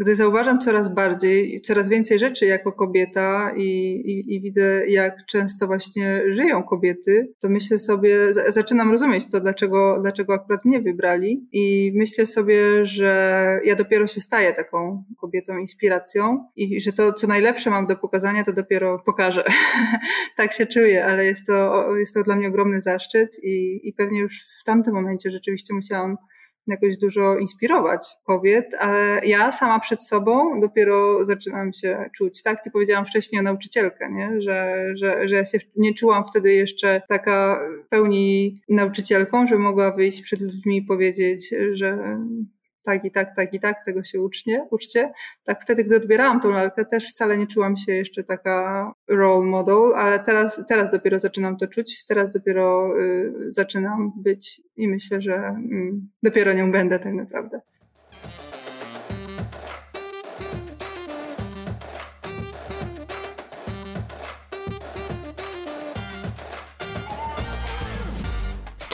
gdy zauważam coraz bardziej, coraz więcej rzeczy jako kobieta i, i, i widzę, jak często właśnie żyją kobiety, to myślę sobie, zaczynam rozumieć to, dlaczego, dlaczego akurat mnie wybrali i myślę sobie, że ja dopiero się staję taką kobietą inspiracją i że to, co najlepsze mam do pokazania, to dopiero pokażę. tak się czuję, ale jest to, jest to dla mnie ogromny zaszczyt i, i pewnie już w tamtym momencie rzeczywiście musiałam jakoś dużo inspirować kobiet, ale ja sama przed sobą dopiero zaczynam się czuć. Tak ci powiedziałam wcześniej o nauczycielkę, nie? Że, że, że ja się nie czułam wtedy jeszcze taka pełni nauczycielką, że mogła wyjść przed ludźmi i powiedzieć, że tak i tak, tak i tak, tego się ucznie, uczcie. Tak wtedy, gdy odbierałam tą lalkę, też wcale nie czułam się jeszcze taka role model, ale teraz, teraz dopiero zaczynam to czuć, teraz dopiero y, zaczynam być i myślę, że y, dopiero nią będę tak naprawdę.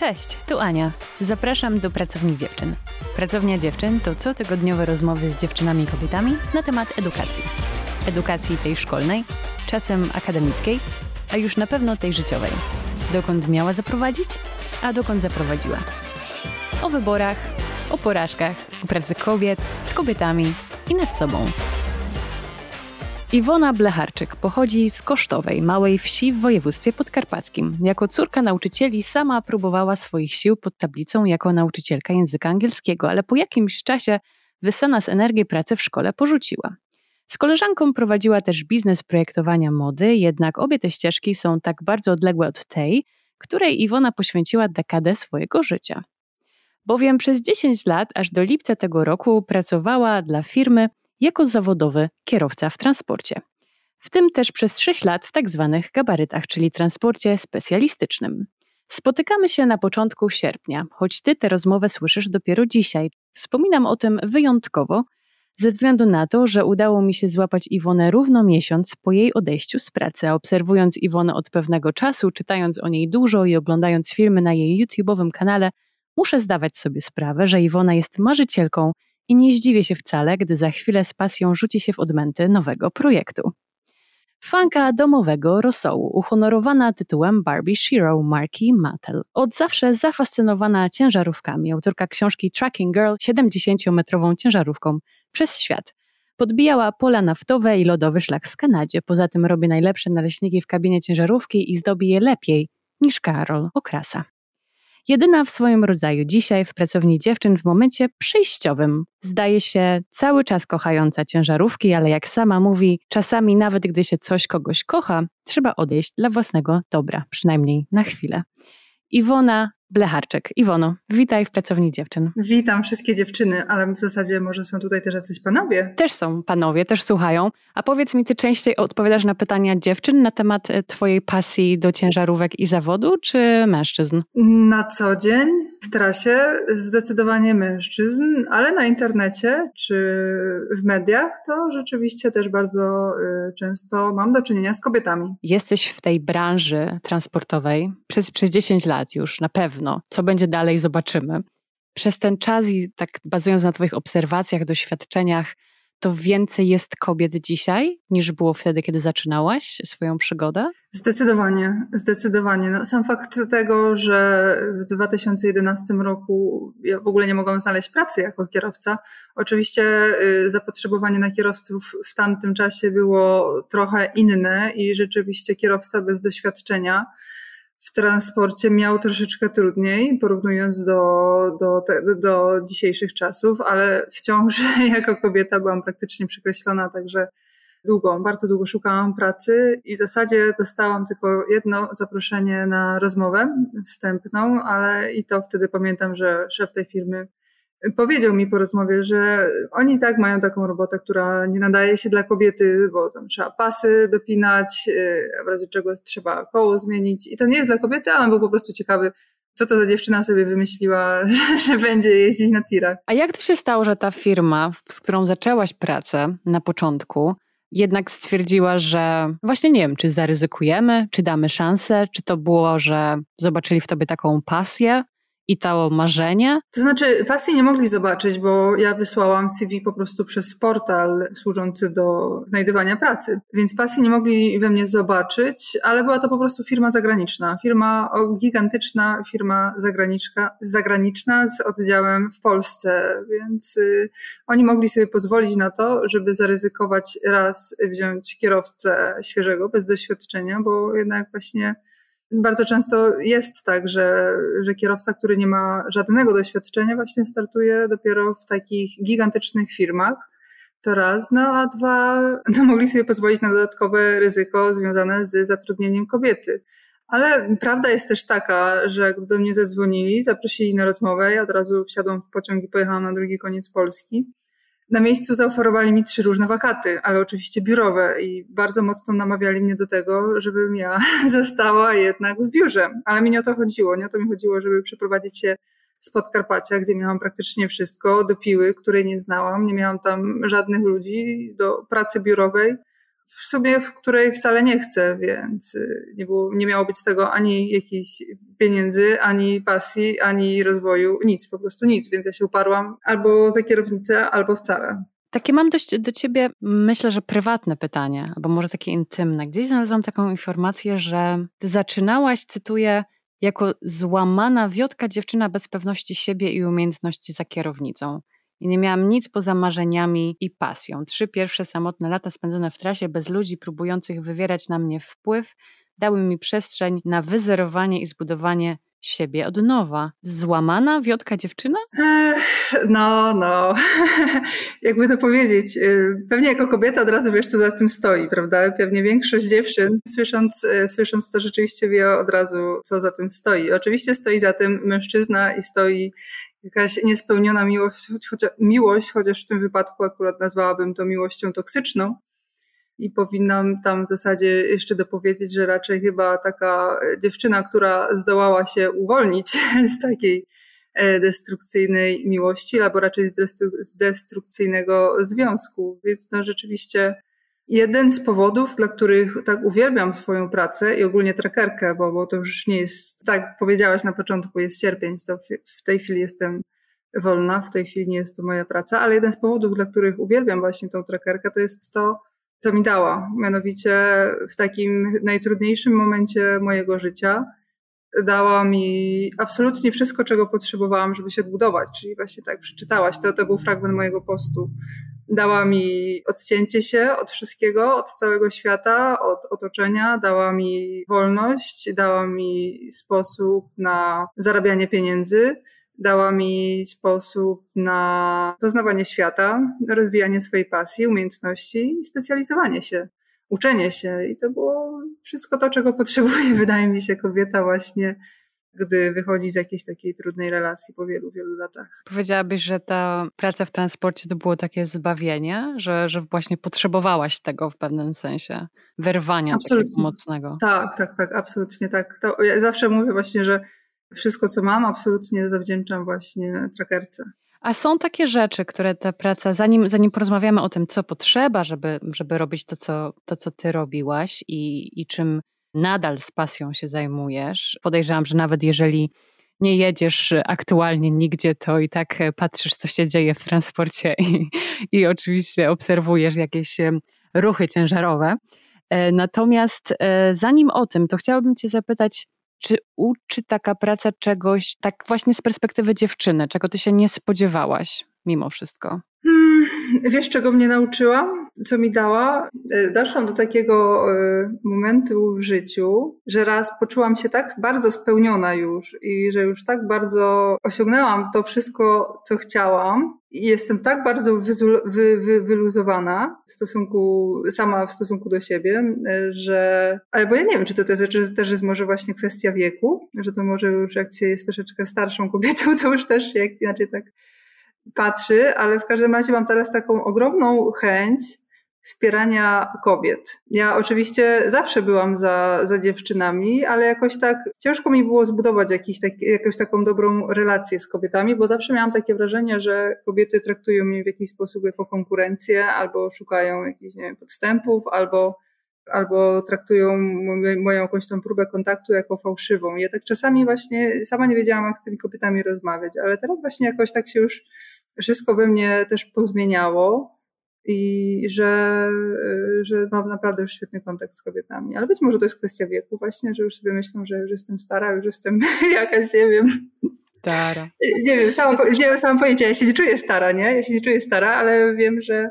Cześć, tu Ania. Zapraszam do Pracowni Dziewczyn. Pracownia Dziewczyn to cotygodniowe rozmowy z dziewczynami i kobietami na temat edukacji. Edukacji tej szkolnej, czasem akademickiej, a już na pewno tej życiowej. Dokąd miała zaprowadzić, a dokąd zaprowadziła. O wyborach, o porażkach, o pracy kobiet, z kobietami i nad sobą. Iwona Blecharczyk pochodzi z Kosztowej, małej wsi w województwie podkarpackim. Jako córka nauczycieli sama próbowała swoich sił pod tablicą jako nauczycielka języka angielskiego, ale po jakimś czasie wysana z energii pracy w szkole porzuciła. Z koleżanką prowadziła też biznes projektowania mody, jednak obie te ścieżki są tak bardzo odległe od tej, której Iwona poświęciła dekadę swojego życia. Bowiem przez 10 lat, aż do lipca tego roku, pracowała dla firmy, jako zawodowy kierowca w transporcie. W tym też przez 6 lat w tak zwanych gabarytach, czyli transporcie specjalistycznym. Spotykamy się na początku sierpnia, choć ty tę rozmowę słyszysz dopiero dzisiaj. Wspominam o tym wyjątkowo, ze względu na to, że udało mi się złapać Iwonę równo miesiąc po jej odejściu z pracy. A obserwując Iwonę od pewnego czasu, czytając o niej dużo i oglądając filmy na jej YouTube'owym kanale, muszę zdawać sobie sprawę, że Iwona jest marzycielką i nie zdziwię się wcale, gdy za chwilę z pasją rzuci się w odmęty nowego projektu. Fanka domowego rosołu, uhonorowana tytułem Barbie Shiro marki Mattel. Od zawsze zafascynowana ciężarówkami, autorka książki Tracking Girl 70-metrową ciężarówką przez świat. Podbijała pola naftowe i lodowy szlak w Kanadzie. Poza tym robi najlepsze naleśniki w kabinie ciężarówki i zdobi je lepiej niż Karol Okrasa. Jedyna w swoim rodzaju dzisiaj w pracowni dziewczyn w momencie przejściowym. Zdaje się cały czas kochająca ciężarówki, ale jak sama mówi, czasami nawet gdy się coś kogoś kocha, trzeba odejść dla własnego dobra, przynajmniej na chwilę. Iwona Blecharczyk. Iwono, witaj w Pracowni Dziewczyn. Witam wszystkie dziewczyny, ale w zasadzie może są tutaj też jacyś panowie. Też są panowie, też słuchają. A powiedz mi, ty częściej odpowiadasz na pytania dziewczyn na temat e, twojej pasji do ciężarówek i zawodu, czy mężczyzn? Na co dzień w trasie zdecydowanie mężczyzn, ale na internecie czy w mediach to rzeczywiście też bardzo y, często mam do czynienia z kobietami. Jesteś w tej branży transportowej przez, przez 10 lat już, na pewno Co będzie dalej, zobaczymy. Przez ten czas i tak bazując na Twoich obserwacjach, doświadczeniach, to więcej jest kobiet dzisiaj niż było wtedy, kiedy zaczynałaś swoją przygodę? Zdecydowanie, zdecydowanie. No, sam fakt tego, że w 2011 roku ja w ogóle nie mogłam znaleźć pracy jako kierowca. Oczywiście y, zapotrzebowanie na kierowców w tamtym czasie było trochę inne i rzeczywiście kierowca bez doświadczenia w transporcie miał troszeczkę trudniej, porównując do, do, do dzisiejszych czasów, ale wciąż jako kobieta byłam praktycznie przekreślona, także długo, bardzo długo szukałam pracy i w zasadzie dostałam tylko jedno zaproszenie na rozmowę wstępną, ale i to wtedy pamiętam, że szef tej firmy powiedział mi po rozmowie, że oni tak mają taką robotę, która nie nadaje się dla kobiety, bo tam trzeba pasy dopinać, y, w razie czego trzeba koło zmienić. I to nie jest dla kobiety, ale był po prostu ciekawy, co to za dziewczyna sobie wymyśliła, że będzie jeździć na tirach. A jak to się stało, że ta firma, z którą zaczęłaś pracę na początku, jednak stwierdziła, że właśnie nie wiem, czy zaryzykujemy, czy damy szansę, czy to było, że zobaczyli w tobie taką pasję, i to marzenie? To znaczy, pasji nie mogli zobaczyć, bo ja wysłałam CV po prostu przez portal służący do znajdywania pracy. Więc pasji nie mogli we mnie zobaczyć, ale była to po prostu firma zagraniczna. Firma gigantyczna, firma zagraniczna, zagraniczna z oddziałem w Polsce, więc y, oni mogli sobie pozwolić na to, żeby zaryzykować raz wziąć kierowcę świeżego, bez doświadczenia, bo jednak właśnie bardzo często jest tak, że, że kierowca, który nie ma żadnego doświadczenia, właśnie startuje dopiero w takich gigantycznych firmach. To raz, no a dwa, no mogli sobie pozwolić na dodatkowe ryzyko związane z zatrudnieniem kobiety. Ale prawda jest też taka, że gdy do mnie zadzwonili, zaprosili na rozmowę, ja od razu wsiadłam w pociąg i pojechałam na drugi koniec Polski na miejscu zaoferowali mi trzy różne wakaty, ale oczywiście biurowe i bardzo mocno namawiali mnie do tego, żebym ja została jednak w biurze. Ale mi nie o to chodziło. Nie o to mi chodziło, żeby przeprowadzić się z Podkarpacia, gdzie miałam praktycznie wszystko, do Piły, której nie znałam. Nie miałam tam żadnych ludzi, do pracy biurowej w sumie, w której wcale nie chcę, więc y, nie, było, nie miało być z tego ani jakichś pieniędzy, ani pasji, ani rozwoju, nic, po prostu nic, więc ja się uparłam albo za kierownicę, albo wcale. Takie mam dość do ciebie, myślę, że prywatne pytanie, albo może takie intymne. Gdzieś znalazłam taką informację, że ty zaczynałaś, cytuję, jako złamana wiotka dziewczyna bez pewności siebie i umiejętności za kierownicą i nie miałam nic poza marzeniami i pasją. Trzy pierwsze samotne lata spędzone w trasie bez ludzi próbujących wywierać na mnie wpływ dały mi przestrzeń na wyzerowanie i zbudowanie siebie od nowa. Złamana wiotka dziewczyna? no, no. Jakby to powiedzieć. Y, pewnie jako kobieta od razu wiesz, co za tym stoi, prawda? Pewnie większość dziewczyn, słysząc, y, słysząc to, rzeczywiście wie od razu, co za tym stoi. Oczywiście stoi za tym mężczyzna i stoi jakaś niespełniona miłość, chociaż, miłość, chociaż w tym wypadku akurat nazwałabym to miłością toksyczną. I powinnam tam w zasadzie jeszcze dopowiedzieć, że raczej chyba taka dziewczyna, która zdołała się uwolnić z takiej e, destrukcyjnej miłości, albo raczej z destrukcyjnego związku. Więc no rzeczywiście jeden z powodów, dla których tak uwielbiam swoją pracę i ogólnie trackerkę, bo, bo to już nie jest, tak powiedziałaś na początku, jest sierpień, to w tej chwili jestem wolna, w tej chwili nie jest to moja praca, ale jeden z powodów, dla których uwielbiam właśnie tą trackerkę, to jest to, co mi dała. Mianowicie w takim najtrudniejszym momencie mojego życia dała mi absolutnie wszystko, czego potrzebowałam, żeby się odbudować. Czyli właśnie tak przeczytałaś, to, to był fragment mojego postu. Dała mi odcięcie się od wszystkiego, od całego świata, od otoczenia, dała mi wolność, dała mi sposób na zarabianie pieniędzy, dała mi sposób na poznawanie świata, rozwijanie swojej pasji, umiejętności i specjalizowanie się, uczenie się. I to było wszystko to, czego potrzebuje, wydaje mi się, kobieta właśnie gdy wychodzi z jakiejś takiej trudnej relacji po wielu, wielu latach. Powiedziałabyś, że ta praca w transporcie to było takie zbawienie, że, że właśnie potrzebowałaś tego w pewnym sensie, wyrwania absolutnie. mocnego. Tak, tak, tak, absolutnie tak. To ja zawsze mówię właśnie, że wszystko, co mam, absolutnie zawdzięczam właśnie trackerce. A są takie rzeczy, które ta praca, zanim, zanim porozmawiamy o tym, co potrzeba, żeby, żeby robić to co, to, co ty robiłaś i, i czym nadal z pasją się zajmujesz, podejrzewam, że nawet jeżeli nie jedziesz aktualnie nigdzie, to i tak patrzysz, co się dzieje w transporcie i, i oczywiście obserwujesz jakieś ruchy ciężarowe. E, natomiast e, zanim o tym, to chciałabym Cię zapytać, czy uczy taka praca czegoś, tak właśnie z perspektywy dziewczyny, czego ty się nie spodziewałaś mimo wszystko? Hmm, wiesz, czego mnie nauczyła? Co mi dała? E, doszłam do takiego e, momentu w życiu, że raz poczułam się tak bardzo spełniona już i że już tak bardzo osiągnęłam to wszystko, co chciałam, i jestem tak bardzo wyzul, wy, wy, wyluzowana w stosunku, sama w stosunku do siebie, że, ale bo ja nie wiem, czy to też, czy też jest może właśnie kwestia wieku, że to może już jak się jest troszeczkę starszą kobietą, to już też jak inaczej tak patrzy, ale w każdym razie mam teraz taką ogromną chęć wspierania kobiet. Ja oczywiście zawsze byłam za, za dziewczynami, ale jakoś tak ciężko mi było zbudować jakiś tak, jakąś taką dobrą relację z kobietami, bo zawsze miałam takie wrażenie, że kobiety traktują mnie w jakiś sposób jako konkurencję, albo szukają jakichś nie wiem, podstępów, albo albo traktują moją jakąś tą próbę kontaktu jako fałszywą. Ja tak czasami właśnie sama nie wiedziałam, jak z tymi kobietami rozmawiać, ale teraz właśnie jakoś tak się już wszystko we mnie też pozmieniało i że, że mam naprawdę już świetny kontakt z kobietami. Ale być może to jest kwestia wieku właśnie, że już sobie myślę, że już jestem stara, już jestem jakaś, nie wiem. Stara. Nie wiem, sama, nie wiem, sama pojęcia, ja się nie czuję stara, nie? Ja się nie czuję stara, ale wiem, że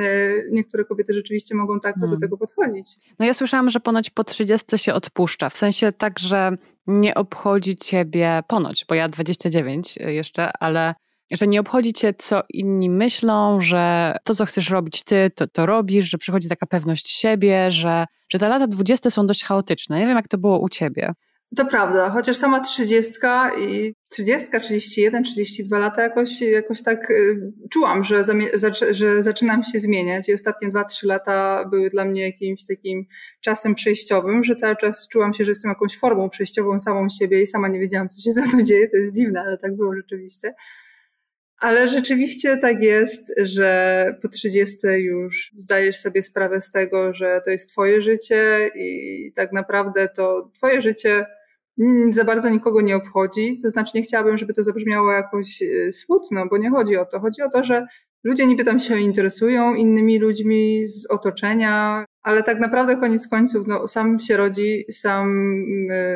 e, niektóre kobiety rzeczywiście mogą tak hmm. do tego podchodzić. No ja słyszałam, że ponoć po 30 się odpuszcza, w sensie tak, że nie obchodzi ciebie ponoć, bo ja 29 jeszcze, ale że nie obchodzi cię, co inni myślą, że to, co chcesz robić ty, to, to robisz, że przychodzi taka pewność siebie, że, że te lata dwudzieste są dość chaotyczne. Nie wiem, jak to było u ciebie. To prawda, chociaż sama trzydziestka i trzydziestka, trzydzieści jeden, trzydzieści dwa lata jakoś, jakoś tak y, czułam, że, że zaczynam się zmieniać i ostatnie dwa, trzy lata były dla mnie jakimś takim czasem przejściowym, że cały czas czułam się, że jestem jakąś formą przejściową samą siebie i sama nie wiedziałam, co się ze mną dzieje. To jest dziwne, ale tak było rzeczywiście. Ale rzeczywiście tak jest, że po 30 już zdajesz sobie sprawę z tego, że to jest Twoje życie i tak naprawdę to Twoje życie za bardzo nikogo nie obchodzi. To znaczy, nie chciałabym, żeby to zabrzmiało jakoś y, smutno, bo nie chodzi o to. Chodzi o to, że ludzie niby tam się interesują innymi ludźmi z otoczenia, ale tak naprawdę koniec końców, no, sam się rodzi, sam,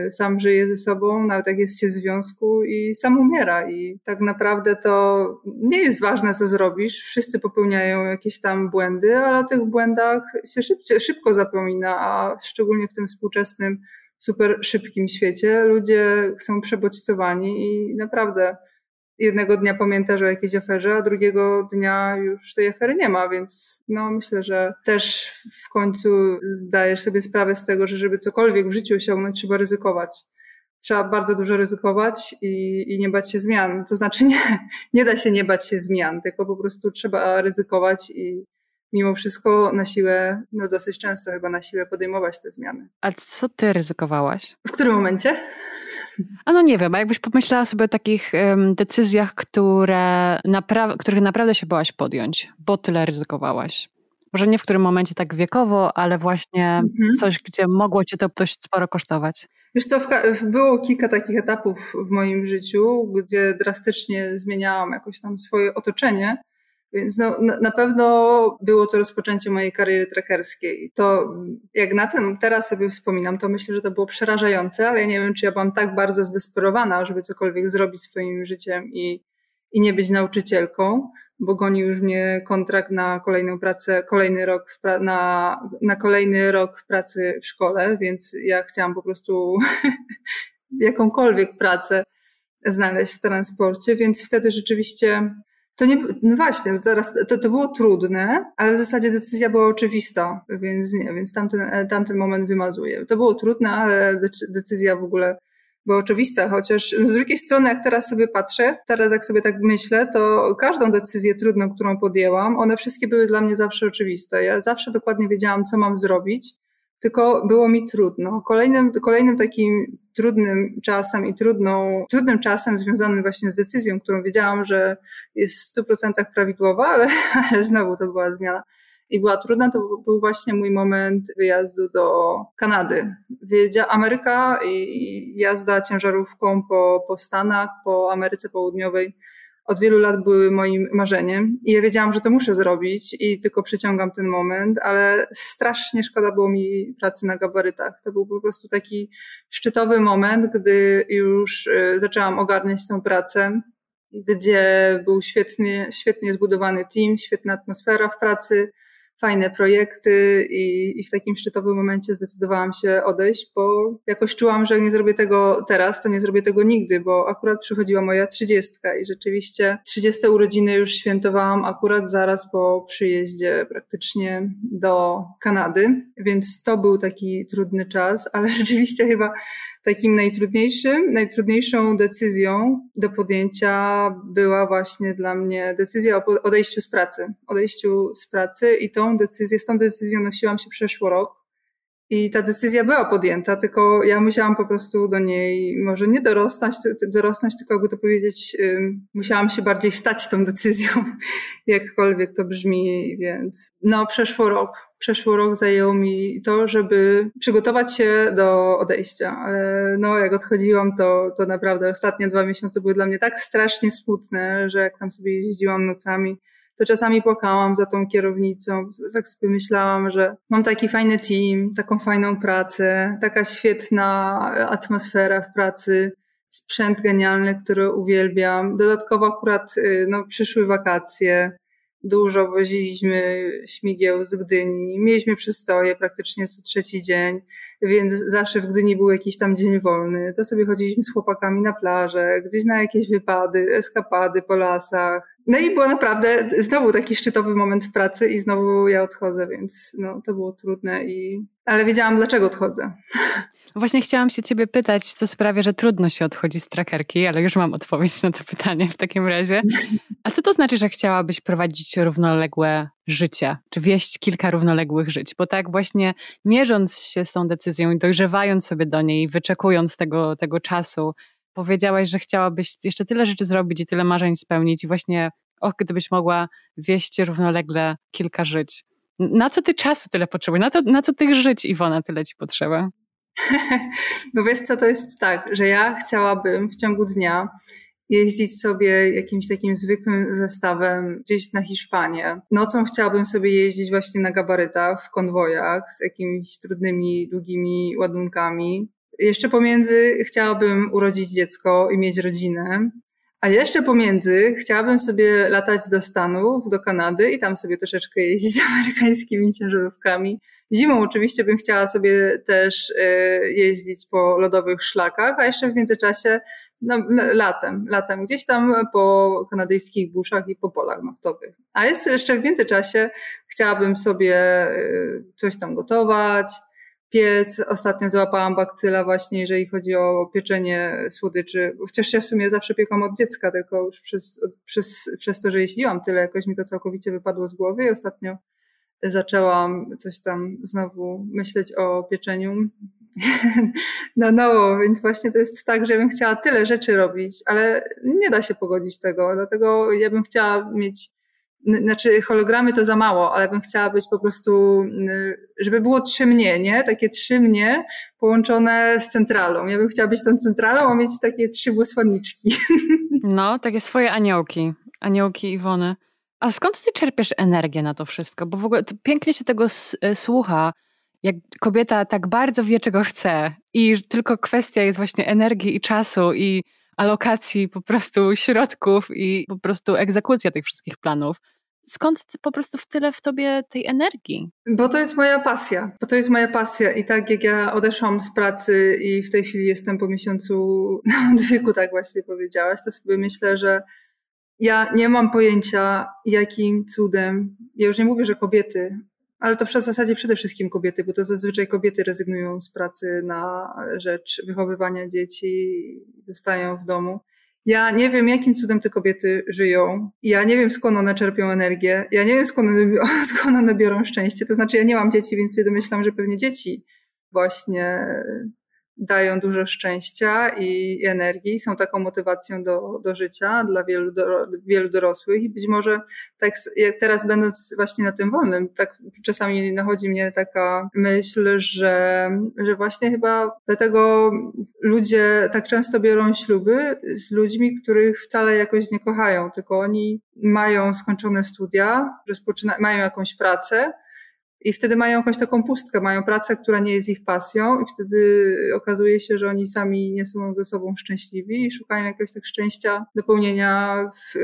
y, sam żyje ze sobą, nawet jak jest się w związku i sam umiera. I tak naprawdę to nie jest ważne, co zrobisz. Wszyscy popełniają jakieś tam błędy, ale o tych błędach się szybko, szybko zapomina, a szczególnie w tym współczesnym, super szybkim świecie ludzie są przebodźcowani i naprawdę jednego dnia pamiętasz o jakiejś aferze, a drugiego dnia już tej afery nie ma, więc no myślę, że też w końcu zdajesz sobie sprawę z tego, że żeby cokolwiek w życiu osiągnąć, trzeba ryzykować. Trzeba bardzo dużo ryzykować i, i nie bać się zmian. To znaczy nie, nie da się nie bać się zmian, tylko po prostu trzeba ryzykować i mimo wszystko na siłę, no dosyć często chyba na siłę podejmować te zmiany. A co ty ryzykowałaś? W którym momencie? A no nie wiem, a jakbyś pomyślała sobie o takich um, decyzjach, które napra których naprawdę się bałaś podjąć, bo tyle ryzykowałaś. Może nie w którym momencie tak wiekowo, ale właśnie mhm. coś, gdzie mogło cię to dość sporo kosztować. Wiesz co, było kilka takich etapów w moim życiu, gdzie drastycznie zmieniałam jakoś tam swoje otoczenie więc no, na pewno było to rozpoczęcie mojej kariery trackerskiej. To jak na tym teraz sobie wspominam, to myślę, że to było przerażające, ale ja nie wiem, czy ja byłam tak bardzo zdesperowana, żeby cokolwiek zrobić swoim życiem i, i nie być nauczycielką, bo goni już mnie kontrakt na kolejną pracę, kolejny rok pra- na, na kolejny rok pracy w szkole, więc ja chciałam po prostu jakąkolwiek pracę znaleźć w transporcie, więc wtedy rzeczywiście to nie, no właśnie, teraz to, to było trudne, ale w zasadzie decyzja była oczywista, więc nie, więc tamten, tamten moment wymazuję. To było trudne, ale decyzja w ogóle była oczywista, chociaż z drugiej strony, jak teraz sobie patrzę, teraz jak sobie tak myślę, to każdą decyzję trudną, którą podjęłam, one wszystkie były dla mnie zawsze oczywiste. Ja zawsze dokładnie wiedziałam, co mam zrobić, tylko było mi trudno. Kolejnym, kolejnym takim trudnym czasem i trudną, trudnym czasem związanym właśnie z decyzją, którą wiedziałam, że jest w 100% prawidłowa, ale, ale znowu to była zmiana i była trudna, to był właśnie mój moment wyjazdu do Kanady. Wiedzia Ameryka i jazda ciężarówką po, po Stanach, po Ameryce Południowej od wielu lat były moim marzeniem i ja wiedziałam, że to muszę zrobić i tylko przyciągam ten moment, ale strasznie szkoda było mi pracy na gabarytach. To był po prostu taki szczytowy moment, gdy już y, zaczęłam ogarniać tę pracę, gdzie był świetny, świetnie zbudowany team, świetna atmosfera w pracy, fajne projekty i, i w takim szczytowym momencie zdecydowałam się odejść, bo jakoś czułam, że nie zrobię tego teraz, to nie zrobię tego nigdy, bo akurat przychodziła moja trzydziestka i rzeczywiście trzydzieste urodziny już świętowałam akurat zaraz po przyjeździe praktycznie do Kanady, więc to był taki trudny czas, ale rzeczywiście chyba takim najtrudniejszym, najtrudniejszą decyzją do podjęcia była właśnie dla mnie decyzja o odejściu z pracy. Odejściu z pracy i tą decyzję, z tą decyzją nosiłam się przeszło rok. I ta decyzja była podjęta, tylko ja musiałam po prostu do niej może nie dorosnąć, dorosnąć tylko jakby to powiedzieć, musiałam się bardziej stać tą decyzją, jakkolwiek to brzmi, więc no przeszło rok. Przeszło rok zajęło mi to, żeby przygotować się do odejścia, ale no jak odchodziłam, to, to naprawdę ostatnie dwa miesiące były dla mnie tak strasznie smutne, że jak tam sobie jeździłam nocami, to czasami płakałam za tą kierownicą. Tak sobie myślałam, że mam taki fajny team, taką fajną pracę, taka świetna atmosfera w pracy, sprzęt genialny, który uwielbiam. Dodatkowo akurat y, no, przyszły wakacje, dużo woziliśmy śmigieł z Gdyni, mieliśmy przystoje praktycznie co trzeci dzień, więc zawsze w Gdyni był jakiś tam dzień wolny. To sobie chodziliśmy z chłopakami na plażę, gdzieś na jakieś wypady, eskapady po lasach. No i było naprawdę znowu taki szczytowy moment w pracy i znowu ja odchodzę, więc no, to było trudne i... Ale wiedziałam, dlaczego odchodzę. Właśnie chciałam się ciebie pytać, co sprawia, że trudno się odchodzi z trackerki, ale już mam odpowiedź na to pytanie w takim razie. A co to znaczy, że chciałabyś prowadzić równoległe życie, czy wieść kilka równoległych żyć? Bo tak właśnie mierząc się z tą decyzją i dojrzewając sobie do niej, wyczekując tego, tego czasu, powiedziałaś, że chciałabyś jeszcze tyle rzeczy zrobić i tyle marzeń spełnić i właśnie, och, gdybyś mogła wieść równolegle kilka żyć. Na co ty czasu tyle potrzebujesz? Na, to, na co tych żyć, Iwona, tyle ci potrzeba? No wiesz co, to jest tak, że ja chciałabym w ciągu dnia jeździć sobie jakimś takim zwykłym zestawem gdzieś na Hiszpanię. Nocą chciałabym sobie jeździć właśnie na gabarytach, w konwojach z jakimiś trudnymi, długimi ładunkami. Jeszcze pomiędzy chciałabym urodzić dziecko i mieć rodzinę. A jeszcze pomiędzy chciałabym sobie latać do Stanów, do Kanady i tam sobie troszeczkę jeździć amerykańskimi ciężarówkami. Zimą oczywiście bym chciała sobie też e, jeździć po lodowych szlakach, a jeszcze w międzyczasie no, latem, latem gdzieś tam po kanadyjskich buszach i po polach naftowych. A jeszcze w międzyczasie chciałabym sobie e, coś tam gotować, piec. Ostatnio złapałam bakcyla właśnie, jeżeli chodzi o pieczenie słodyczy. Chociaż się w sumie zawsze piekłam od dziecka, tylko już przez, przez, przez to, że jeździłam tyle, jakoś mi to całkowicie wypadło z głowy i ostatnio zaczęłam coś tam znowu myśleć o pieczeniu na nowo, więc właśnie to jest tak, że bym chciała tyle rzeczy robić, ale nie da się pogodzić tego, dlatego ja bym chciała mieć znaczy hologramy to za mało, ale bym chciała być po prostu, żeby było trzy mnie, nie? Takie trzy mnie połączone z centralą. Ja bym chciała być tą centralą, a mieć takie trzy włosłanniczki. No, takie swoje aniołki. Aniołki Iwony. A skąd ty czerpiesz energię na to wszystko? Bo w ogóle pięknie się tego e, słucha, jak kobieta tak bardzo wie, czego chce i tylko kwestia jest właśnie energii i czasu i alokacji po prostu środków i po prostu egzekucja tych wszystkich planów. Skąd po prostu w tyle w tobie tej energii? Bo to jest moja pasja. Bo to jest moja pasja. I tak jak ja odeszłam z pracy i w tej chwili jestem po miesiącu na odwyku, tak właśnie powiedziałaś, to sobie myślę, że ja nie mam pojęcia, jakim cudem, ja już nie mówię, że kobiety, ale to w zasadzie przede wszystkim kobiety, bo to zazwyczaj kobiety rezygnują z pracy na rzecz wychowywania dzieci zostają w domu. Ja nie wiem, jakim cudem te kobiety żyją. Ja nie wiem, skąd one czerpią energię. Ja nie wiem, skąd one, skąd one biorą szczęście. To znaczy, ja nie mam dzieci, więc się domyślam, że pewnie dzieci właśnie dają dużo szczęścia i energii, są taką motywacją do, do życia dla wielu, do, wielu dorosłych i być może tak jak teraz będąc właśnie na tym wolnym, tak czasami nachodzi mnie taka myśl, że, że właśnie chyba dlatego ludzie tak często biorą śluby z ludźmi, których wcale jakoś nie kochają, tylko oni mają skończone studia, rozpoczyna, mają jakąś pracę, i wtedy mają jakąś taką pustkę, mają pracę, która nie jest ich pasją, i wtedy okazuje się, że oni sami nie są ze sobą szczęśliwi i szukają jakiegoś tak szczęścia, dopełnienia w,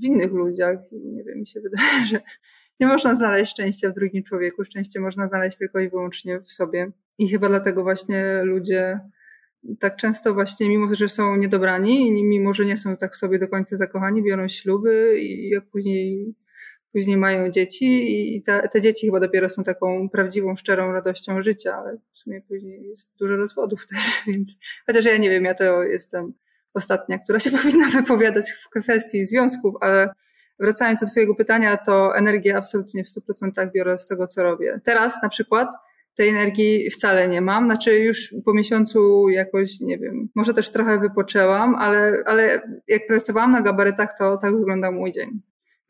w innych ludziach. Nie wiem, mi się wydaje, że nie można znaleźć szczęścia w drugim człowieku. Szczęście można znaleźć tylko i wyłącznie w sobie. I chyba dlatego właśnie ludzie tak często właśnie, mimo że są niedobrani, mimo że nie są tak w sobie do końca zakochani, biorą śluby i jak później później mają dzieci i te, dzieci chyba dopiero są taką prawdziwą, szczerą radością życia, ale w sumie później jest dużo rozwodów też, więc chociaż ja nie wiem, ja to jestem ostatnia, która się powinna wypowiadać w kwestii związków, ale wracając do Twojego pytania, to energię absolutnie w 100% biorę z tego, co robię. Teraz na przykład tej energii wcale nie mam. Znaczy już po miesiącu jakoś, nie wiem, może też trochę wypoczęłam, ale, ale jak pracowałam na gabarytach, to tak wygląda mój dzień.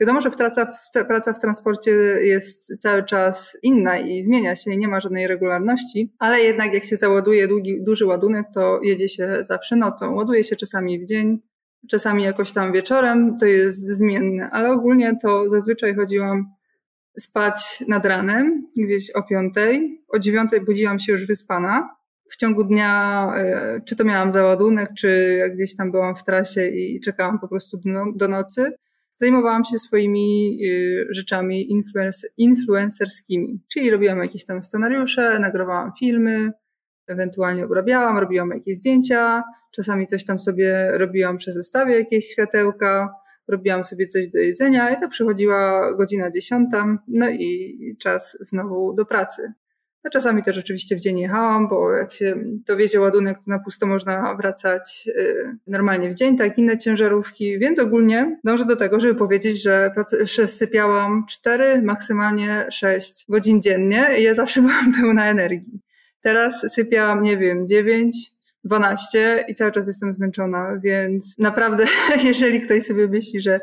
Wiadomo, że praca, praca w transporcie jest cały czas inna i zmienia się, nie ma żadnej regularności, ale jednak jak się załaduje długi, duży ładunek, to jedzie się zawsze nocą. Ładuje się czasami w dzień, czasami jakoś tam wieczorem, to jest zmienne, ale ogólnie to zazwyczaj chodziłam spać nad ranem, gdzieś o piątej. O dziewiątej budziłam się już wyspana. W ciągu dnia, e, czy to miałam załadunek, czy gdzieś tam byłam w trasie i czekałam po prostu do nocy, zajmowałam się swoimi y, rzeczami influencerskimi. Czyli robiłam jakieś tam scenariusze, nagrywałam filmy, ewentualnie obrabiałam, robiłam jakieś zdjęcia, czasami coś tam sobie robiłam przy zestawie, jakieś światełka, robiłam sobie coś do jedzenia i to przychodziła godzina dziesiąta, no i czas znowu do pracy. No czasami też oczywiście w dzień jechałam, bo jak się dowiedzie ładunek, to na pusto można wracać y, normalnie w dzień, tak inne ciężarówki, więc ogólnie dążę do tego, żeby powiedzieć, że, że sypiałam 4, maksymalnie 6 godzin dziennie i ja zawsze byłam pełna energii. Teraz sypiałam, nie wiem, 9, 12 i cały czas jestem zmęczona, więc naprawdę, jeżeli ktoś sobie myśli, że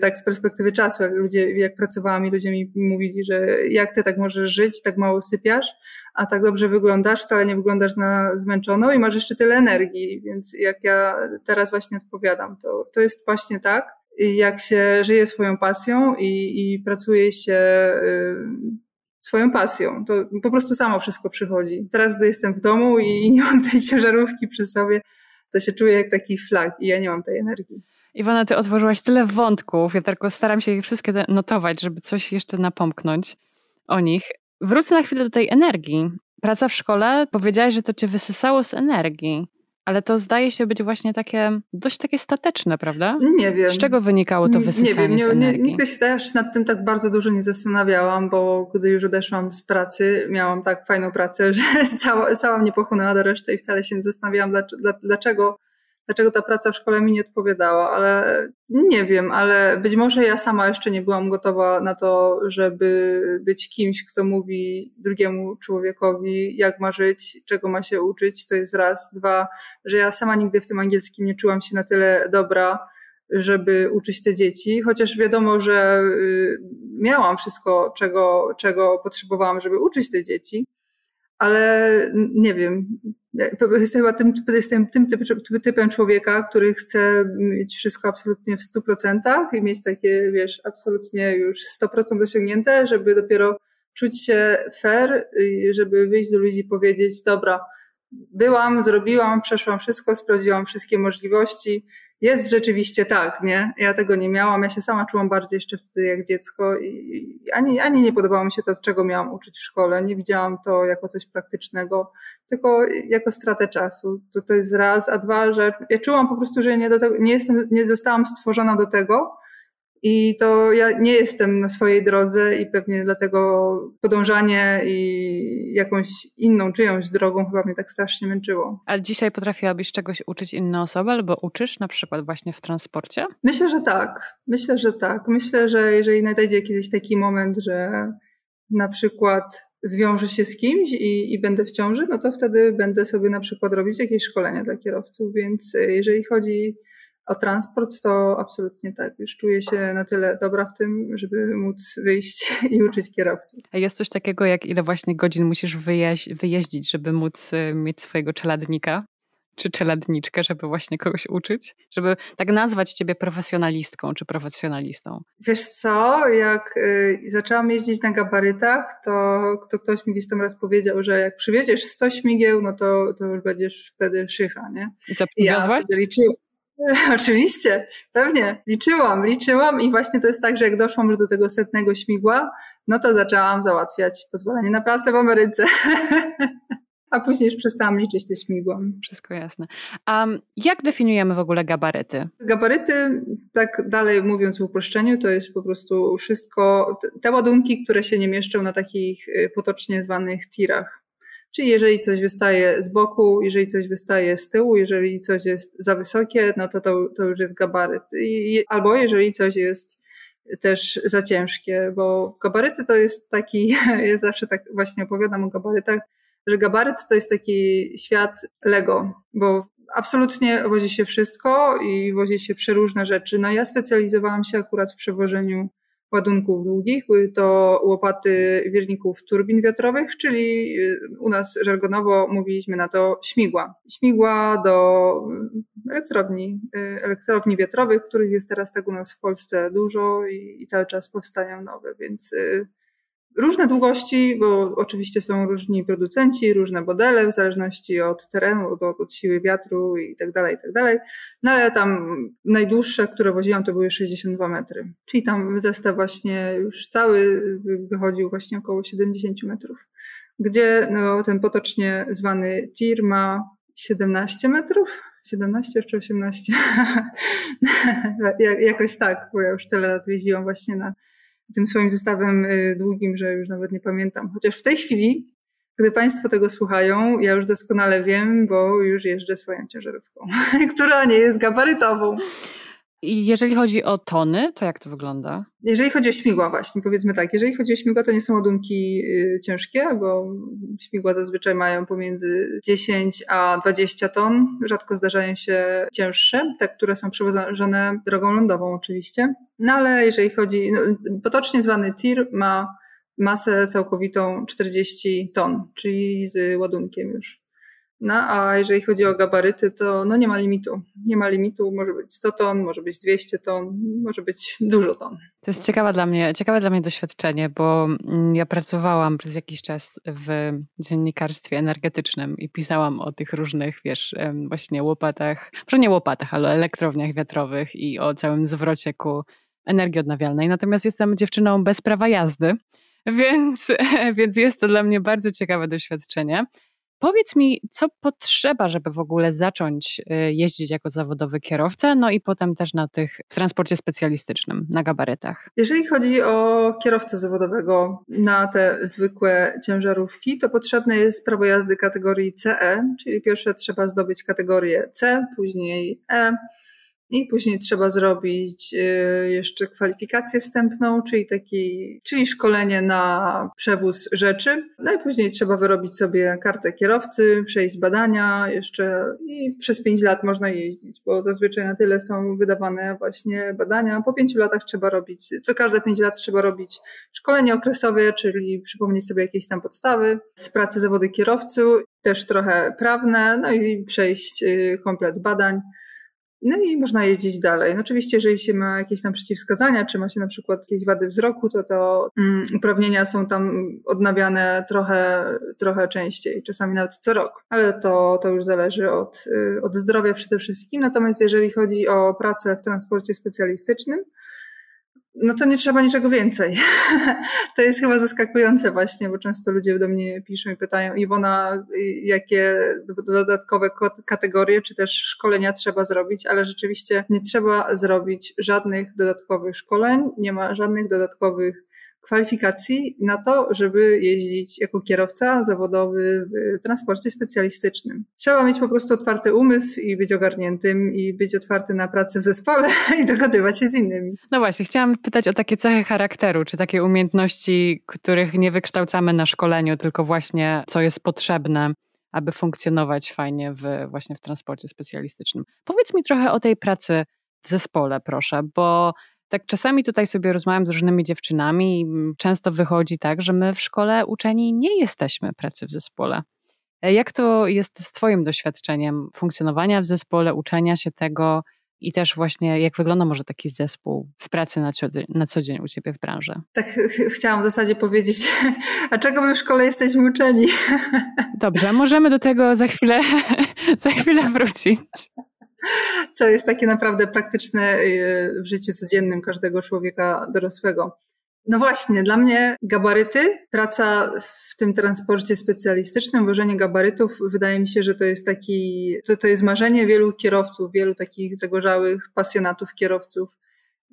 tak z perspektywy czasu, jak ludzie, jak pracowałam i ludzie mi mówili, że jak ty tak możesz żyć, tak mało sypiasz, a tak dobrze wyglądasz, wcale nie wyglądasz na zmęczoną i masz jeszcze tyle energii, więc jak ja teraz właśnie odpowiadam, to, to jest właśnie tak, jak się żyje swoją pasją i, i pracuje się y, swoją pasją. To po prostu samo wszystko przychodzi. Teraz, gdy jestem w domu i nie mam tej ciężarówki przy sobie, to się czuję jak taki flag i ja nie mam tej energii. Iwona, ty otworzyłaś tyle wątków. Ja tylko staram się je wszystkie notować, żeby coś jeszcze napomknąć o nich. Wrócę na chwilę do tej energii. Praca w szkole, powiedziałaś, że to cię wysysało z energii. Ale to zdaje się być właśnie takie, dość takie stateczne, prawda? Nie wiem. Z czego wynikało to wysysanie nie wiem, nie, nie, nigdy się też nad tym tak bardzo dużo nie zastanawiałam, bo gdy już odeszłam z pracy, miałam tak fajną pracę, że cała, cała mnie pochłonęła do reszty i wcale się nie zastanawiałam, dlaczego dlaczego ta praca w szkole mi nie odpowiadała, ale nie wiem, ale być może ja sama jeszcze nie byłam gotowa na to, żeby być kimś, kto mówi drugiemu człowiekowi, jak ma żyć, czego ma się uczyć. To jest raz. Dwa, że ja sama nigdy w tym angielskim nie czułam się na tyle dobra, żeby uczyć te dzieci, chociaż wiadomo, że y, miałam wszystko, czego, czego potrzebowałam, żeby uczyć te dzieci, ale nie wiem, Jestem chyba tym, jestem tym typem człowieka, który chce mieć wszystko absolutnie w 100% i mieć takie, wiesz, absolutnie już 100% osiągnięte, żeby dopiero czuć się fair, żeby wyjść do ludzi i powiedzieć, dobra, byłam, zrobiłam, przeszłam wszystko, sprawdziłam wszystkie możliwości, jest rzeczywiście tak, nie? Ja tego nie miałam, ja się sama czułam bardziej jeszcze wtedy jak dziecko i ani, ani nie podobało mi się to, czego miałam uczyć w szkole. Nie widziałam to jako coś praktycznego, tylko jako stratę czasu. To, to jest raz, a dwa, że ja czułam po prostu, że nie, do tego, nie, jestem, nie zostałam stworzona do tego, i to ja nie jestem na swojej drodze i pewnie dlatego podążanie i jakąś inną, czyjąś drogą chyba mnie tak strasznie męczyło. Ale dzisiaj potrafiłabyś czegoś uczyć inne osoby albo uczysz na przykład właśnie w transporcie? Myślę, że tak. Myślę, że tak. Myślę, że jeżeli nadejdzie kiedyś taki moment, że na przykład zwiążę się z kimś i, i będę w ciąży, no to wtedy będę sobie na przykład robić jakieś szkolenia dla kierowców. Więc jeżeli chodzi o transport to absolutnie tak. Już czuję się na tyle dobra w tym, żeby móc wyjść i uczyć kierowców. A jest coś takiego, jak ile właśnie godzin musisz wyjeź- wyjeździć, żeby móc y, mieć swojego czeladnika? Czy czeladniczkę, żeby właśnie kogoś uczyć? Żeby tak nazwać ciebie profesjonalistką czy profesjonalistą? Wiesz co, jak y, zaczęłam jeździć na gabarytach, to, to ktoś mi gdzieś tam raz powiedział, że jak przywieziesz 100 śmigieł, no to, to już będziesz wtedy szycha, nie? I co, przywiozłaś? Ja liczyłam. Oczywiście, pewnie. Liczyłam, liczyłam i właśnie to jest tak, że jak doszłam już do tego setnego śmigła, no to zaczęłam załatwiać pozwolenie na pracę w Ameryce. A później już przestałam liczyć te śmigła. Wszystko jasne. A jak definiujemy w ogóle gabaryty? Gabaryty, tak dalej mówiąc w uproszczeniu, to jest po prostu wszystko, te ładunki, które się nie mieszczą na takich y, potocznie zwanych tirach. Czyli jeżeli coś wystaje z boku, jeżeli coś wystaje z tyłu, jeżeli coś jest za wysokie, no to to, to już jest gabaryt. I, albo jeżeli coś jest też za ciężkie, bo gabaryty to jest taki, ja zawsze tak właśnie opowiadam o gabarytach, że gabaryt to jest taki świat Lego, bo absolutnie wozi się wszystko i wozi się przeróżne rzeczy. No ja specjalizowałam się akurat w przewożeniu ładunków długich. Były to łopaty wirników turbin wiatrowych, czyli y, u nas żargonowo mówiliśmy na to śmigła. Śmigła do y, elektrowni, y, elektrowni wiatrowych, których jest teraz tak u nas w Polsce dużo i, i cały czas powstają nowe, więc różne długości, bo oczywiście są różni producenci, różne modele w zależności od terenu, od, od siły wiatru i tak dalej, i tak dalej. No ale tam najdłuższe, które woziłam, to były 62 metry. Czyli tam zestaw właśnie już cały wychodził właśnie około 70 metrów. Gdzie no, ten potocznie zwany tir ma 17 metrów, 17 czy 18? Jakoś tak, bo ja już tyle lat jeździłam właśnie na tym swoim zestawem y, długim, że już nawet nie pamiętam. Chociaż w tej chwili, gdy Państwo tego słuchają, ja już doskonale wiem, bo już jeżdżę swoją ciężarówką, która nie jest gabarytową. I jeżeli chodzi o tony, to jak to wygląda? Jeżeli chodzi o śmigła właśnie, powiedzmy tak, jeżeli chodzi o śmigła, to nie są ładunki y, ciężkie, bo śmigła zazwyczaj mają pomiędzy 10 a 20 ton. Rzadko zdarzają się cięższe, te, które są przewożone drogą lądową oczywiście. No ale jeżeli chodzi, no, potocznie zwany TIR ma masę całkowitą 40 ton, czyli z ładunkiem już. No a jeżeli chodzi o gabaryty, to no nie ma limitu. Nie ma limitu, może być 100 ton, może być 200 ton, może być dużo ton. To jest ciekawe dla mnie, ciekawe dla mnie doświadczenie, bo mm, ja pracowałam przez jakiś czas w dziennikarstwie energetycznym i pisałam o tych różnych, wiesz, właśnie łopatach, może nie łopatach, ale elektrowniach wiatrowych i o całym zwrocie ku energii odnawialnej. Natomiast jestem dziewczyną bez prawa jazdy, więc, więc jest to dla mnie bardzo ciekawe doświadczenie. Powiedz mi, co potrzeba, żeby w ogóle zacząć y, jeździć jako zawodowy kierowca, no i potem też na tych w transporcie specjalistycznym, na gabarytach. Jeżeli chodzi o kierowcę zawodowego na te zwykłe ciężarówki, to potrzebne jest prawo jazdy kategorii CE, czyli pierwsze trzeba zdobyć kategorię C, później E, i później trzeba zrobić y, jeszcze kwalifikację wstępną, czyli taki, czyli szkolenie na przewóz rzeczy. No i później trzeba wyrobić sobie kartę kierowcy, przejść badania jeszcze i przez pięć lat można jeździć, bo zazwyczaj na tyle są wydawane właśnie badania. Po pięciu latach trzeba robić, co każde pięć lat trzeba robić szkolenie okresowe, czyli przypomnieć sobie jakieś tam podstawy z pracy zawodu kierowcy, też trochę prawne, no i przejść y, komplet badań. No i można jeździć dalej. No oczywiście, jeżeli się ma jakieś tam przeciwwskazania, czy ma się na przykład jakieś wady wzroku, to to mm, uprawnienia są tam odnawiane trochę, trochę częściej, czasami nawet co rok. Ale to, to już zależy od, y, od zdrowia przede wszystkim. Natomiast jeżeli chodzi o pracę w transporcie specjalistycznym, no to nie trzeba niczego więcej. to jest chyba zaskakujące właśnie, bo często ludzie do mnie piszą i pytają, Iwona, jakie dodatkowe kategorie czy też szkolenia trzeba zrobić, ale rzeczywiście nie trzeba zrobić żadnych dodatkowych szkoleń, nie ma żadnych dodatkowych kwalifikacji na to, żeby jeździć jako kierowca zawodowy w transporcie specjalistycznym. Trzeba mieć po prostu otwarty umysł i być ogarniętym i być otwarty na pracę w zespole i dogadywać się z innymi. No właśnie, chciałam pytać o takie cechy charakteru, czy takie umiejętności, których nie wykształcamy na szkoleniu, tylko właśnie co jest potrzebne aby funkcjonować fajnie w, właśnie w transporcie specjalistycznym. Powiedz mi trochę o tej pracy w zespole, proszę, bo tak czasami tutaj sobie rozmawiam z różnymi dziewczynami i często wychodzi tak, że my w szkole uczeni nie jesteśmy pracy w zespole. E, jak to jest z Twoim doświadczeniem funkcjonowania w zespole, uczenia się tego i też właśnie jak wygląda może taki zespół w pracy na co, dzień, na co dzień u Ciebie w branży? Tak ch chciałam w zasadzie powiedzieć, a czego my w szkole jesteśmy uczeni? Dobrze, możemy do tego za chwilę, za chwilę wrócić co jest takie naprawdę praktyczne y, w życiu codziennym każdego człowieka dorosłego. No właśnie, dla mnie gabaryty, praca w tym transporcie specjalistycznym, wożenie gabarytów, wydaje mi się, że to jest taki, to, to jest marzenie wielu kierowców, wielu takich zagorzałych pasjonatów kierowców,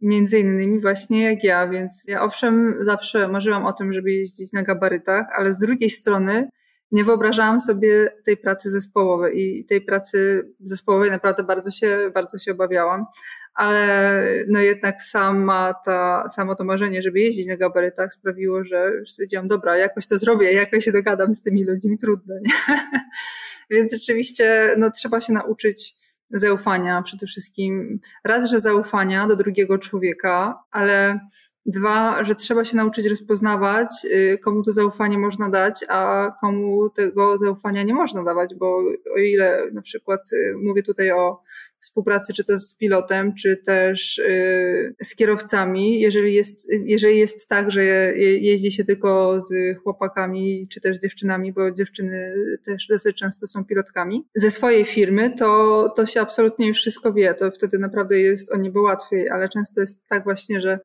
między innymi właśnie jak ja, więc ja owszem zawsze marzyłam o tym, żeby jeździć na gabarytach, ale z drugiej strony nie wyobrażałam sobie tej pracy zespołowej i tej pracy zespołowej naprawdę bardzo się, bardzo się obawiałam. Ale no jednak sama ta, samo to marzenie, żeby jeździć na gabarytach sprawiło, że już stwierdziłam, dobra, jakoś to zrobię, jakoś się dogadam z tymi ludźmi, trudno, nie? Więc rzeczywiście no, trzeba się nauczyć zaufania przede wszystkim. Raz, że zaufania do drugiego człowieka, ale Dwa, że trzeba się nauczyć rozpoznawać, y, komu to zaufanie można dać, a komu tego zaufania nie można dawać, bo o ile na przykład y, mówię tutaj o współpracy, czy to z pilotem, czy też y, z kierowcami, jeżeli jest, jeżeli jest tak, że jeździ się tylko z chłopakami, czy też z dziewczynami, bo dziewczyny też dosyć często są pilotkami, ze swojej firmy, to, to się absolutnie już wszystko wie, to wtedy naprawdę jest o niebo łatwiej, ale często jest tak właśnie, że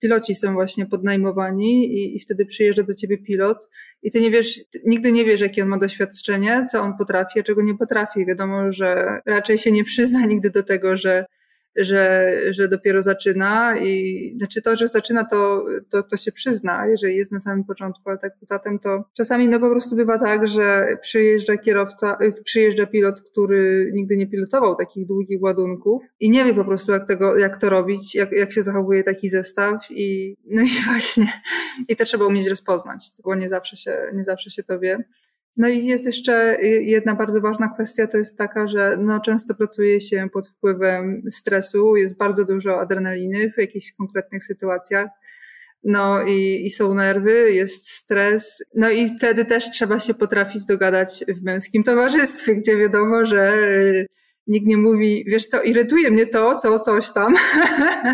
piloci są właśnie podnajmowani i, i wtedy przyjeżdża do ciebie pilot i ty nie wiesz, nigdy nie wiesz, jakie on ma doświadczenie, co on potrafi, a czego nie potrafi. Wiadomo, że raczej się nie przyzna nigdy do tego, że że, że dopiero zaczyna i znaczy to, że zaczyna to, to, to się przyzna, jeżeli jest na samym początku, ale tak poza tym to czasami no po prostu bywa tak, że przyjeżdża kierowca, y, przyjeżdża pilot, który nigdy nie pilotował takich długich ładunków i nie wie po prostu jak tego, jak to robić, jak, jak się zachowuje taki zestaw i no i właśnie i to trzeba umieć rozpoznać, bo nie zawsze się, nie zawsze się to wie. No i jest jeszcze jedna bardzo ważna kwestia, to jest taka, że no często pracuje się pod wpływem stresu, jest bardzo dużo adrenaliny w jakichś konkretnych sytuacjach. No i, i są nerwy, jest stres. No i wtedy też trzeba się potrafić dogadać w męskim towarzystwie, gdzie wiadomo, że nikt nie mówi, wiesz co, irytuje mnie to, co, coś tam,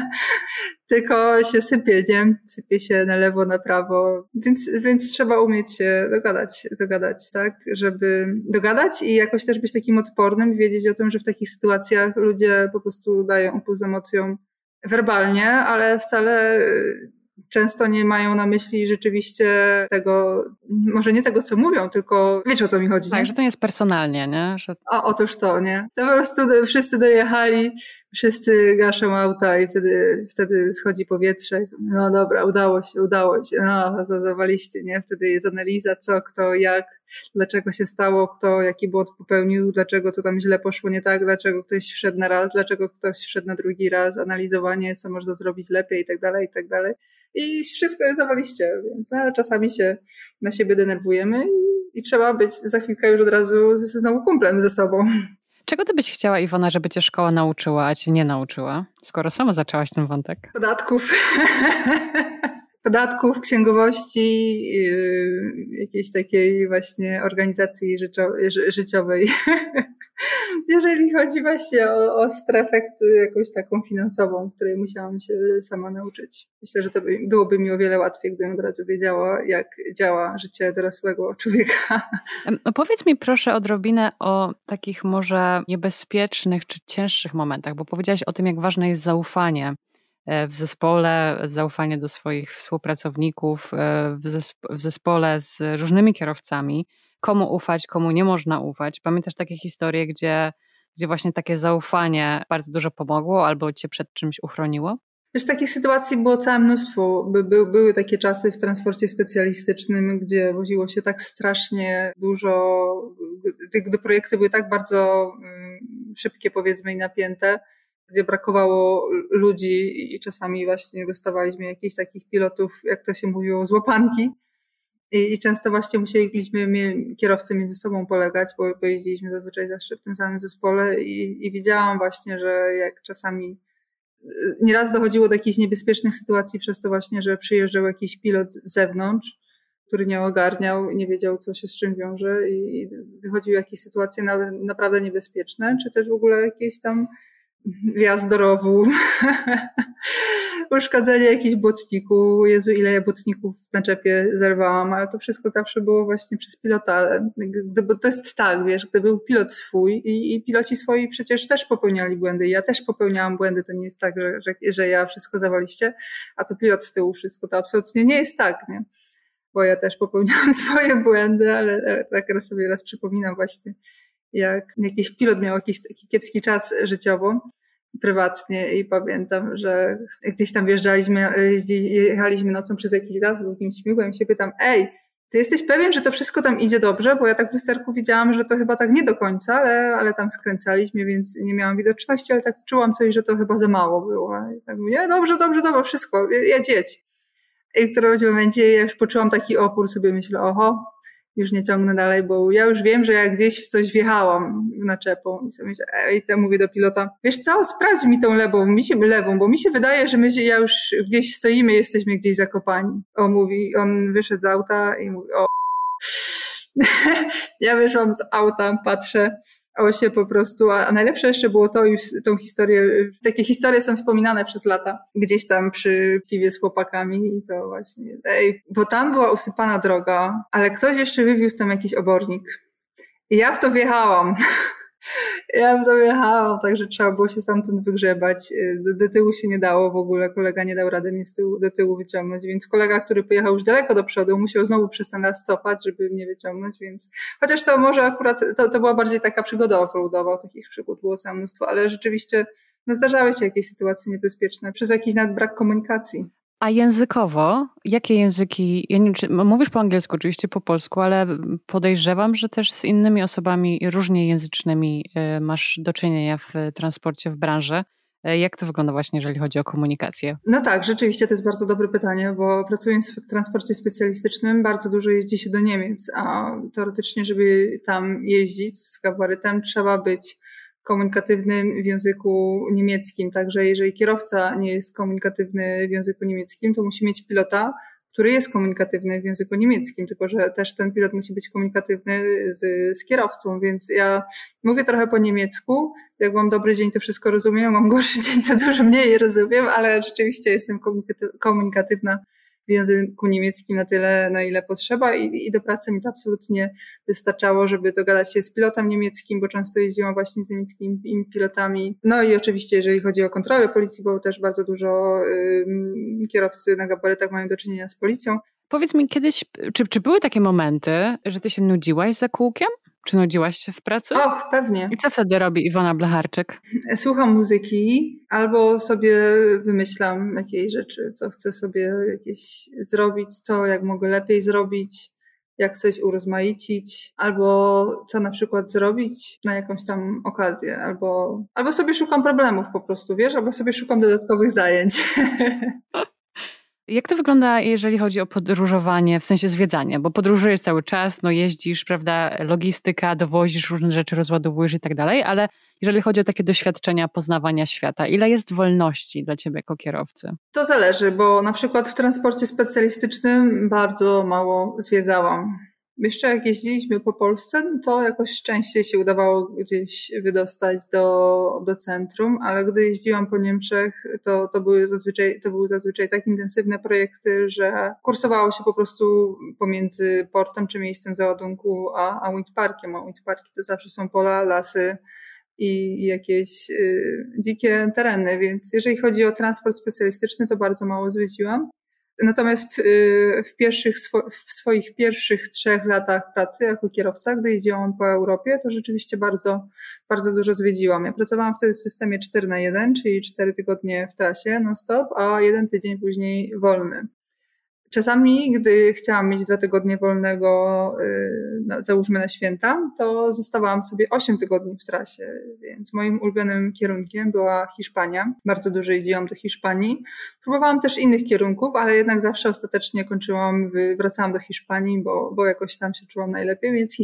tylko się sypie, nie? Sypie się na lewo, na prawo, więc, więc trzeba umieć się dogadać, dogadać, tak? Żeby dogadać i jakoś też być takim odpornym, wiedzieć o tym, że w takich sytuacjach ludzie po prostu dają upust emocjom werbalnie, ale wcale często nie mają na myśli rzeczywiście tego, może nie tego, co mówią, tylko wiesz o co mi chodzi. Tak, nie? że to nie jest personalnie, nie? Że... O, otóż to, nie? To po prostu wszyscy dojechali, wszyscy gaszą auta i wtedy, wtedy schodzi powietrze no dobra, udało się, udało się, no, zadawaliście, nie? Wtedy jest analiza, co, kto, jak, dlaczego się stało, kto jaki błąd popełnił, dlaczego co tam źle poszło nie tak, dlaczego ktoś wszedł na raz, dlaczego ktoś wszedł na drugi raz, analizowanie, co można zrobić lepiej i tak dalej, i tak dalej i wszystko jest zawaliście, więc no, czasami się na siebie denerwujemy i, i trzeba być za chwilkę już od razu znowu kumplem ze sobą. Czego ty byś chciała, Iwona, żeby cię szkoła nauczyła, a cię nie nauczyła, skoro sama zaczęłaś ten wątek? Podatków. Podatków, księgowości, yy, jakiejś takiej właśnie organizacji życiowej. jeżeli chodzi właśnie o, o strefę jakąś taką finansową, której musiałam się sama nauczyć. Myślę, że to by, byłoby mi o wiele łatwiej, gdybym od razu wiedziała, jak działa życie dorosłego człowieka. Powiedz mi proszę odrobinę o takich może niebezpiecznych czy cięższych momentach, bo powiedziałaś o tym, jak ważne jest zaufanie w zespole, zaufanie do swoich współpracowników, e, w zespole z różnymi kierowcami komu ufać, komu nie można ufać. Pamiętasz takie historie, gdzie, gdzie właśnie takie zaufanie bardzo dużo pomogło albo cię przed czymś uchroniło? Wiesz, takich sytuacji było całe mnóstwo. By, by, były takie czasy w transporcie specjalistycznym, gdzie woziło się tak strasznie dużo, gdy, gdy projekty były tak bardzo um, szybkie, powiedzmy, i napięte, gdzie brakowało ludzi i czasami właśnie dostawaliśmy jakichś takich pilotów, jak to się mówiło, złapanki. I, I, często właśnie musieliśmy kierowcy między sobą polegać, bo, bo jeździliśmy zazwyczaj zawsze w tym samym zespole i, i widziałam właśnie, że jak czasami nieraz dochodziło do jakichś niebezpiecznych sytuacji przez to właśnie, że przyjeżdżał jakiś pilot z zewnątrz, który nie ogarniał nie wiedział, co się z czym wiąże i, i wychodziły jakieś sytuacje nawet naprawdę niebezpieczne, czy też w ogóle jakieś tam wjazd do rowu, uszkodzenie jakichś błotników. Jezu, ile ja błotników na czepie zerwałam, ale to wszystko zawsze było właśnie przez pilota. Gdyby, to jest tak, wiesz, gdyby był pilot swój i, i piloci swoi przecież też popełniali błędy. Ja też popełniałam błędy, to nie jest tak, że, że, że ja wszystko zawaliście, a to pilot z tyłu wszystko. To absolutnie nie jest tak, nie? Bo ja też popełniałam swoje błędy, ale, ale tak teraz sobie raz przypominam właśnie, jak jakiś pilot miał jakiś taki kiepski czas życiowo prywatnie i pamiętam, że gdzieś tam wjeżdżaliśmy, jechaliśmy nocą przez jakiś raz z długim śmigłem i się pytam, ej, ty jesteś pewien, że to wszystko tam idzie dobrze, bo ja tak w lusterku widziałam, że to chyba tak nie do końca, ale, ale tam skręcaliśmy, więc nie miałam widoczności, ale tak czułam coś, że to chyba za mało było. I tak mówię, dobrze, dobrze, dobrze, wszystko, jedź. I w którymś momencie ja już poczułam taki opór, sobie myślę, oho, już nie ciągnę dalej, bo ja już wiem, że jak gdzieś w coś wjechałam naczepą i sobie myślę, i to mówię do pilota, wiesz co, sprawdź mi tą lewą, mi się, lewą, bo mi się wydaje, że my się, ja już gdzieś stoimy, jesteśmy gdzieś zakopani. On mówi, on wyszedł z auta i mówi, o ja wyszłam z auta, patrzę, osie po prostu, a, najlepsze jeszcze było to, już tą historię, takie historie są wspominane przez lata, gdzieś tam przy piwie z chłopakami i to właśnie, ej, bo tam była usypana droga, ale ktoś jeszcze wywiózł tam jakiś obornik. I ja w to wjechałam. Ja to jechałam, także trzeba było się stamtąd wygrzebać. Y, do, do, tyłu się nie dało w ogóle, kolega nie dał rady mnie z tyłu, do tyłu wyciągnąć, więc kolega, który pojechał już daleko do przodu, musiał znowu przez ten las cofać, żeby mnie wyciągnąć, więc chociaż to może akurat, to, to była bardziej taka przygoda offroadowa, takich przygód było całe mnóstwo, ale rzeczywiście no, zdarzały się jakieś sytuacje niebezpieczne przez jakiś nawet brak komunikacji. A językowo, jakie języki, ja nie, czy, mówisz po angielsku, oczywiście po polsku, ale podejrzewam, że też z innymi osobami różnie języcznymi y, masz do czynienia w transporcie, w branży. Y, jak to wygląda właśnie, jeżeli chodzi o komunikację? No tak, rzeczywiście to jest bardzo dobre pytanie, bo pracując w transporcie specjalistycznym bardzo dużo jeździ się do Niemiec, a teoretycznie, żeby tam jeździć z gabarytem trzeba być komunikatywnym w języku niemieckim. Także jeżeli kierowca nie jest komunikatywny w języku niemieckim, to musi mieć pilota, który jest komunikatywny w języku niemieckim, tylko że też ten pilot musi być komunikatywny z, z kierowcą, więc ja mówię trochę po niemiecku. Jak mam dobry dzień, to wszystko rozumiem, mam gorszy dzień, to dużo mniej rozumiem, ale rzeczywiście jestem komunikatywna w języku niemieckim na tyle, na ile potrzeba i, i do pracy mi to absolutnie wystarczało, żeby dogadać się z pilotem niemieckim, bo często jeździłam właśnie z niemieckimi pilotami. No i oczywiście, jeżeli chodzi o kontrolę policji, bo też bardzo dużo y, kierowcy na gabarytach mają do czynienia z policją. Powiedz mi kiedyś, czy, czy były takie momenty, że ty się nudziłaś za kółkiem? Czy nudziłaś się w pracy? Och, pewnie. I co wtedy robi Iwona Blecharczyk? Słucham muzyki albo sobie wymyślam jakieś rzeczy, co chcę sobie jakieś zrobić, co jak mogę lepiej zrobić, jak coś urozmaicić, albo co na przykład zrobić na jakąś tam okazję, albo, albo sobie szukam problemów po prostu, wiesz, albo sobie szukam dodatkowych zajęć. Jak to wygląda, jeżeli chodzi o podróżowanie, w sensie zwiedzanie? Bo podróżujesz cały czas, no jeździsz, prawda, logistyka, dowozisz różne rzeczy, rozładowujesz i tak dalej, ale jeżeli chodzi o takie doświadczenia poznawania świata, ile jest wolności dla ciebie jako kierowcy? To zależy, bo na przykład w transporcie specjalistycznym bardzo mało zwiedzałam. Jeszcze jak jeździliśmy po Polsce, to jakoś częściej się udawało gdzieś wydostać do, do centrum, ale gdy jeździłam po Niemczech, to, to, były zazwyczaj, to były zazwyczaj tak intensywne projekty, że kursowało się po prostu pomiędzy portem czy miejscem załadunku a, a windparkiem. A windparki to zawsze są pola, lasy, i jakieś y, dzikie tereny, więc jeżeli chodzi o transport specjalistyczny, to bardzo mało zwiedziłam. Natomiast y, w, pierwszych, w swoich pierwszych trzech latach pracy jako kierowca, gdy jeździłam po Europie, to rzeczywiście bardzo, bardzo dużo zwiedziłam. Ja pracowałam wtedy w systemie 4 na 1, czyli 4 tygodnie w trasie non-stop, a jeden tydzień później wolny. Czasami, gdy chciałam mieć dwa tygodnie wolnego, y, załóżmy na święta, to zostawałam sobie osiem tygodni w trasie, więc moim ulubionym kierunkiem była Hiszpania. Bardzo dużo jeździłam do Hiszpanii. Próbowałam też innych kierunków, ale jednak zawsze ostatecznie kończyłam, wracałam do Hiszpanii, bo, bo jakoś tam się czułam najlepiej, więc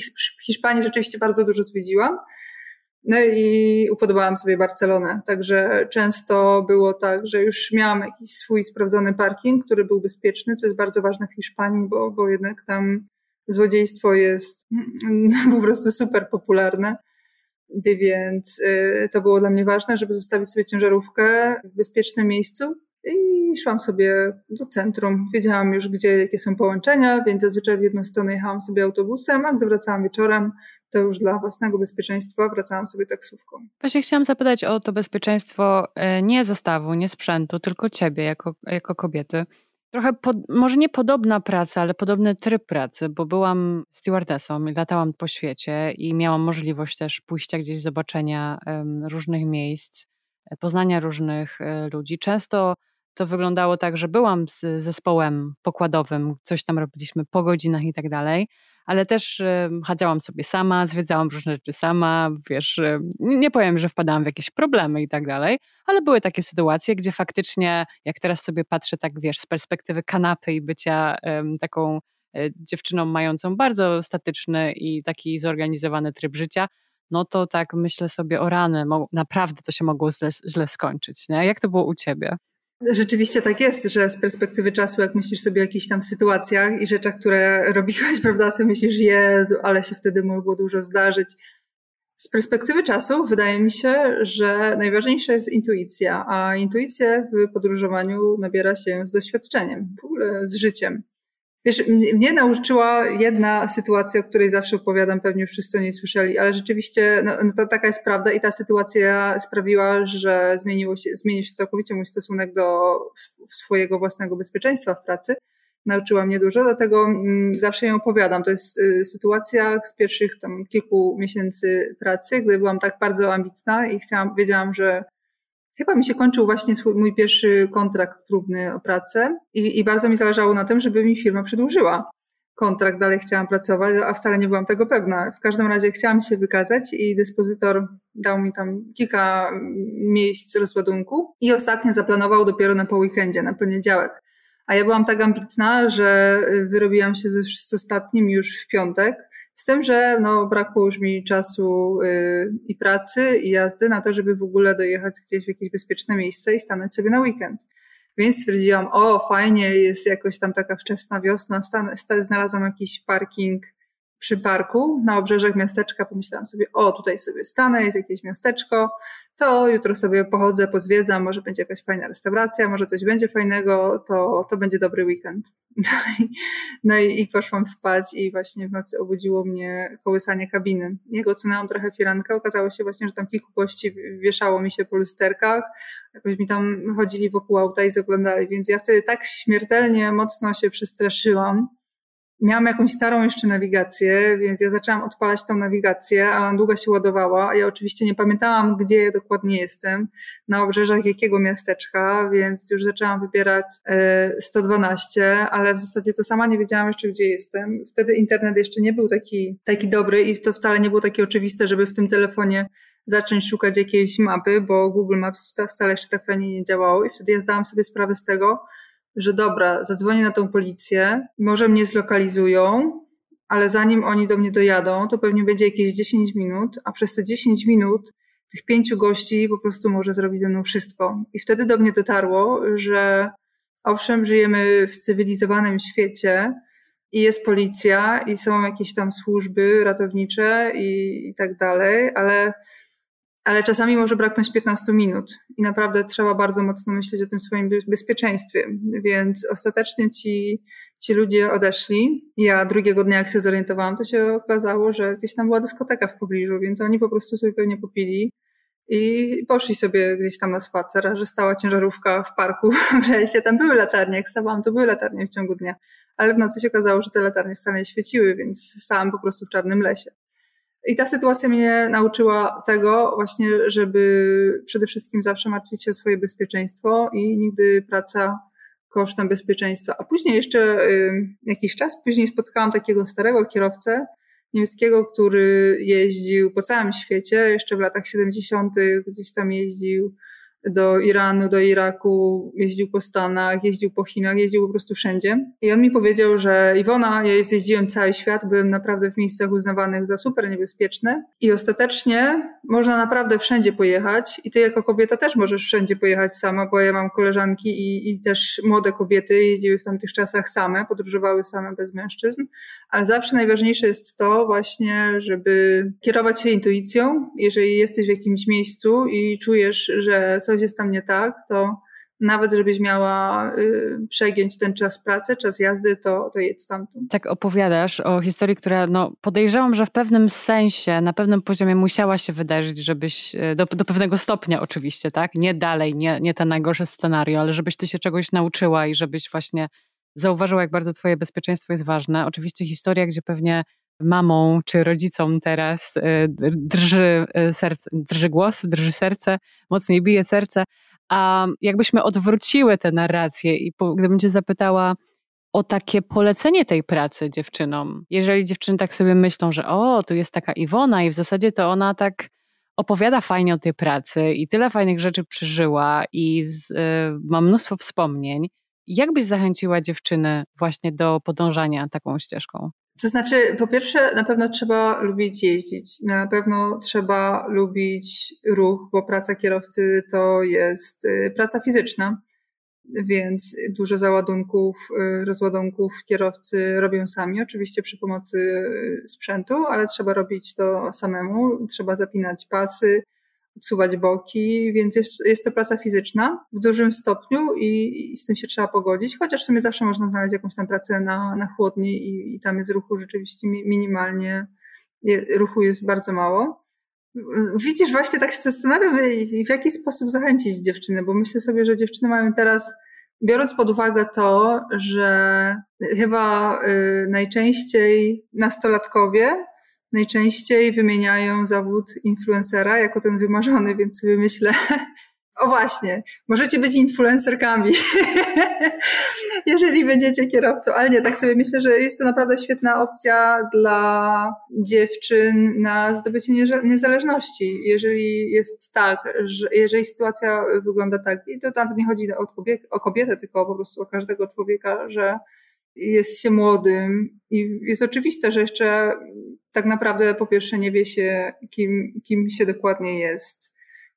Hiszpanii rzeczywiście bardzo dużo zwiedziłam. No i upodobałam sobie Barcelonę, także często było tak, że już miałam jakiś swój sprawdzony parking, który był bezpieczny, co jest bardzo ważne w Hiszpanii, bo, bo jednak tam złodziejstwo jest po prostu super popularne. Więc y, to było dla mnie ważne, żeby zostawić sobie ciężarówkę w bezpiecznym miejscu. I szłam sobie do centrum. Wiedziałam już, gdzie, jakie są połączenia, więc zazwyczaj w jedną stronę jechałam sobie autobusem, a gdy wracałam wieczorem, to już dla własnego bezpieczeństwa wracałam sobie taksówką. Właśnie chciałam zapytać o to bezpieczeństwo e, nie zestawu, nie sprzętu, tylko ciebie jako, jako kobiety. Trochę, pod, może nie podobna praca, ale podobny tryb pracy, bo byłam stewardessą i latałam po świecie i miałam możliwość też pójścia gdzieś, zobaczenia różnych miejsc, e, poznania różnych e, ludzi. Często to wyglądało tak, że byłam z zespołem pokładowym, coś tam robiliśmy po godzinach i tak dalej, ale też chadzałam sobie sama, zwiedzałam różne rzeczy sama, wiesz, nie powiem, że wpadałam w jakieś problemy i tak dalej, ale były takie sytuacje, gdzie faktycznie, jak teraz sobie patrzę tak, wiesz, z perspektywy kanapy i bycia taką e, dziewczyną mającą bardzo statyczny i taki zorganizowany tryb życia, no to tak myślę sobie o rany, naprawdę to się mogło źle, źle skończyć. Nie? Jak to było u ciebie? Rzeczywiście tak jest, że z perspektywy czasu, jak myślisz sobie o jakichś tam sytuacjach i rzeczach, które robiłaś, prawda, sobie myślisz, Jezu, ale się wtedy mogło dużo zdarzyć. Z perspektywy czasu wydaje mi się, że najważniejsza jest intuicja, a intuicję w podróżowaniu nabiera się z doświadczeniem, w ogóle z życiem. Wiesz, mnie nauczyła jedna sytuacja, o której zawsze opowiadam, pewnie wszyscy o niej słyszeli, ale rzeczywiście no, no to taka jest prawda i ta sytuacja sprawiła, że zmieniło się, zmienił się całkowicie mój stosunek do swojego własnego bezpieczeństwa w pracy. Nauczyła mnie dużo, dlatego zawsze ją opowiadam. To jest y, sytuacja z pierwszych tam kilku miesięcy pracy, gdy byłam tak bardzo ambitna i chciałam, wiedziałam, że Chyba mi się kończył właśnie swój, mój pierwszy kontrakt próbny o pracę i, i bardzo mi zależało na tym, żeby mi firma przedłużyła kontrakt, dalej chciałam pracować, a wcale nie byłam tego pewna. W każdym razie chciałam się wykazać i dyspozytor dał mi tam kilka miejsc rozładunku i ostatnie zaplanował dopiero na po weekendzie, na poniedziałek. A ja byłam tak ambitna, że wyrobiłam się z, z ostatnim już w piątek z tym, że no, brakło już mi czasu yy, i pracy, i jazdy na to, żeby w ogóle dojechać gdzieś w jakieś bezpieczne miejsce i stanąć sobie na weekend. Więc stwierdziłam, o, fajnie, jest jakoś tam taka wczesna wiosna, stan, znalazłam jakiś parking przy parku na obrzeżach miasteczka pomyślałam sobie, o tutaj sobie stanę, jest jakieś miasteczko, to jutro sobie pochodzę, pozwiedzam, może będzie jakaś fajna restauracja, może coś będzie fajnego, to, to będzie dobry weekend. No i, no i poszłam spać i właśnie w nocy obudziło mnie kołysanie kabiny. Jak odsunęłam trochę firankę, okazało się właśnie, że tam kilku gości wieszało mi się po lusterkach, jakoś mi tam chodzili wokół auta i zaglądali, więc ja wtedy tak śmiertelnie mocno się przestraszyłam, Miałam jakąś starą jeszcze nawigację, więc ja zaczęłam odpalać tą nawigację, ale ona długo się ładowała. Ja oczywiście nie pamiętałam, gdzie dokładnie jestem, na obrzeżach jakiego miasteczka, więc już zaczęłam wybierać 112, e, ale w zasadzie to sama nie wiedziałam jeszcze, gdzie jestem. Wtedy internet jeszcze nie był taki, taki dobry i to wcale nie było takie oczywiste, żeby w tym telefonie zacząć szukać jakiejś mapy, bo Google Maps wcale jeszcze tak fajnie nie działało i wtedy ja zdałam sobie sprawę z tego, że dobra, zadzwonię na tą policję, może mnie zlokalizują, ale zanim oni do mnie dojadą, to pewnie będzie jakieś 10 minut, a przez te 10 minut tych pięciu gości po prostu może zrobić ze mną wszystko. I wtedy do mnie dotarło, że owszem, żyjemy w cywilizowanym świecie i jest policja i są jakieś tam służby ratownicze i, i tak dalej, ale ale czasami może braknąć 15 minut i naprawdę trzeba bardzo mocno myśleć o tym swoim bezpieczeństwie. Więc ostatecznie ci, ci ludzie odeszli. Ja drugiego dnia, jak się zorientowałam, to się okazało, że gdzieś tam była dyskoteka w pobliżu, więc oni po prostu sobie pewnie popili i poszli sobie gdzieś tam na spacer, a że stała ciężarówka w parku w lesie, tam były latarnie, jak stawałam, to były latarnie w ciągu dnia, ale w nocy się okazało, że te latarnie wcale nie świeciły, więc stałam po prostu w czarnym lesie. I ta sytuacja mnie nauczyła tego właśnie, żeby przede wszystkim zawsze martwić się o swoje bezpieczeństwo i nigdy praca kosztem bezpieczeństwa. A później jeszcze y, jakiś czas później spotkałam takiego starego kierowcę niemieckiego, który jeździł po całym świecie, jeszcze w latach 70. gdzieś tam jeździł do Iranu, do Iraku, jeździł po Stanach, jeździł po Chinach, jeździł po prostu wszędzie. I on mi powiedział, że Iwona, ja jeździłem cały świat, byłem naprawdę w miejscach uznawanych za super niebezpieczne i ostatecznie można naprawdę wszędzie pojechać i ty jako kobieta też możesz wszędzie pojechać sama, bo ja mam koleżanki i, i też młode kobiety jeździły w tamtych czasach same, podróżowały same bez mężczyzn, ale zawsze najważniejsze jest to właśnie, żeby kierować się intuicją, jeżeli jesteś w jakimś miejscu i czujesz, że coś jest tam nie tak, to nawet żebyś miała y, przegiąć ten czas pracy, czas jazdy, to, to jedź stamtąd. Tak opowiadasz o historii, która no, podejrzewam, że w pewnym sensie, na pewnym poziomie musiała się wydarzyć, żebyś, y, do, do pewnego stopnia oczywiście, tak? Nie dalej, nie, nie ten najgorsze scenario, ale żebyś ty się czegoś nauczyła i żebyś właśnie zauważyła, jak bardzo twoje bezpieczeństwo jest ważne. Oczywiście historia, gdzie pewnie mamą czy rodzicom teraz y, drży serce, drży głos, drży serce, mocniej bije serce, A jakbyśmy odwróciły tę narrację i gdybym cię zapytała o takie polecenie tej pracy dziewczynom. Jeżeli dziewczyny tak sobie myślą, że o, tu jest taka Iwona i w zasadzie to ona tak opowiada fajnie o tej pracy i tyle fajnych rzeczy przeżyła i z, y, ma mnóstwo wspomnień. Jak byś zachęciła dziewczyny właśnie do podążania taką ścieżką? To znaczy, po pierwsze, na pewno trzeba lubić jeździć. Na pewno trzeba lubić ruch, bo praca kierowcy to jest y, praca fizyczna, więc dużo załadunków, y, rozładunków kierowcy robią sami, oczywiście przy pomocy y, sprzętu, ale trzeba robić to samemu. Trzeba zapinać pasy, odsuwać boki, więc jest, jest to praca fizyczna w dużym stopniu i, i, z tym się trzeba pogodzić, chociaż w sumie zawsze można znaleźć jakąś tam pracę na, na chłodni i, i tam jest ruchu rzeczywiście minimalnie, ruchu jest bardzo mało. Widzisz, właśnie tak się zastanawiam, w jaki sposób zachęcić dziewczyny, bo myślę sobie, że dziewczyny mają teraz, biorąc pod uwagę to, że chyba y, najczęściej nastolatkowie najczęściej wymieniają zawód influencera jako ten wymarzony, więc sobie myślę, o właśnie, możecie być influencerkami, jeżeli będziecie kierowcą, ale nie, tak sobie myślę, że jest to naprawdę świetna opcja dla dziewczyn na zdobycie niezależności. Jeżeli jest tak, że jeżeli sytuacja wygląda tak, i to tam nie chodzi o kobietę, o kobietę, tylko po prostu o każdego człowieka, że jest się młodym i jest oczywiste, że jeszcze tak naprawdę po pierwsze nie wie się, kim, kim się dokładnie jest.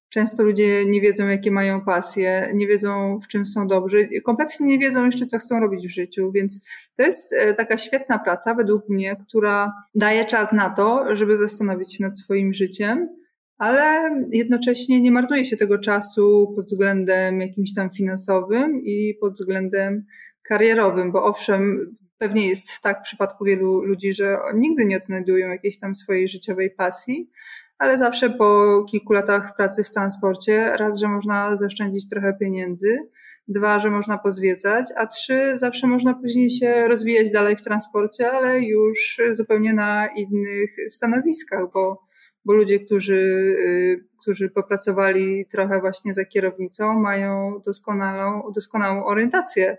Często ludzie nie wiedzą, jakie mają pasje, nie wiedzą, w czym są dobrzy, kompletnie nie wiedzą jeszcze, co chcą robić w życiu, więc to jest e, taka świetna praca, według mnie, która daje czas na to, żeby zastanowić się nad swoim życiem, ale jednocześnie nie marnuje się tego czasu pod względem jakimś tam finansowym i pod względem karierowym, bo owszem, pewnie jest tak w przypadku wielu ludzi, że nigdy nie odnajdują jakiejś tam swojej życiowej pasji, ale zawsze po kilku latach pracy w transporcie, raz, że można zaoszczędzić trochę pieniędzy, dwa, że można pozwiedzać, a trzy, zawsze można później się rozwijać dalej w transporcie, ale już zupełnie na innych stanowiskach, bo, bo ludzie, którzy, y, którzy popracowali trochę właśnie za kierownicą, mają doskonałą, doskonałą orientację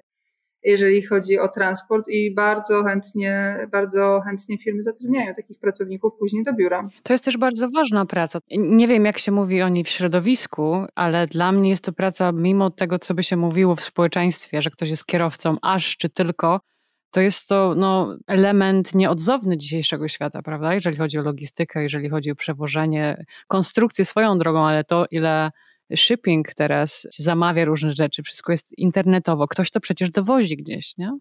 jeżeli chodzi o transport i bardzo chętnie, bardzo chętnie firmy zatrudniają takich pracowników później do biura. To jest też bardzo ważna praca. Nie wiem, jak się mówi o niej w środowisku, ale dla mnie jest to praca, mimo tego, co by się mówiło w społeczeństwie, że ktoś jest kierowcą aż czy tylko, to jest to no, element nieodzowny dzisiejszego świata, prawda? Jeżeli chodzi o logistykę, jeżeli chodzi o przewożenie, konstrukcję swoją drogą, ale to, ile shipping teraz zamawia różne rzeczy, wszystko jest internetowo. Ktoś to przecież dowozi gdzieś, nie?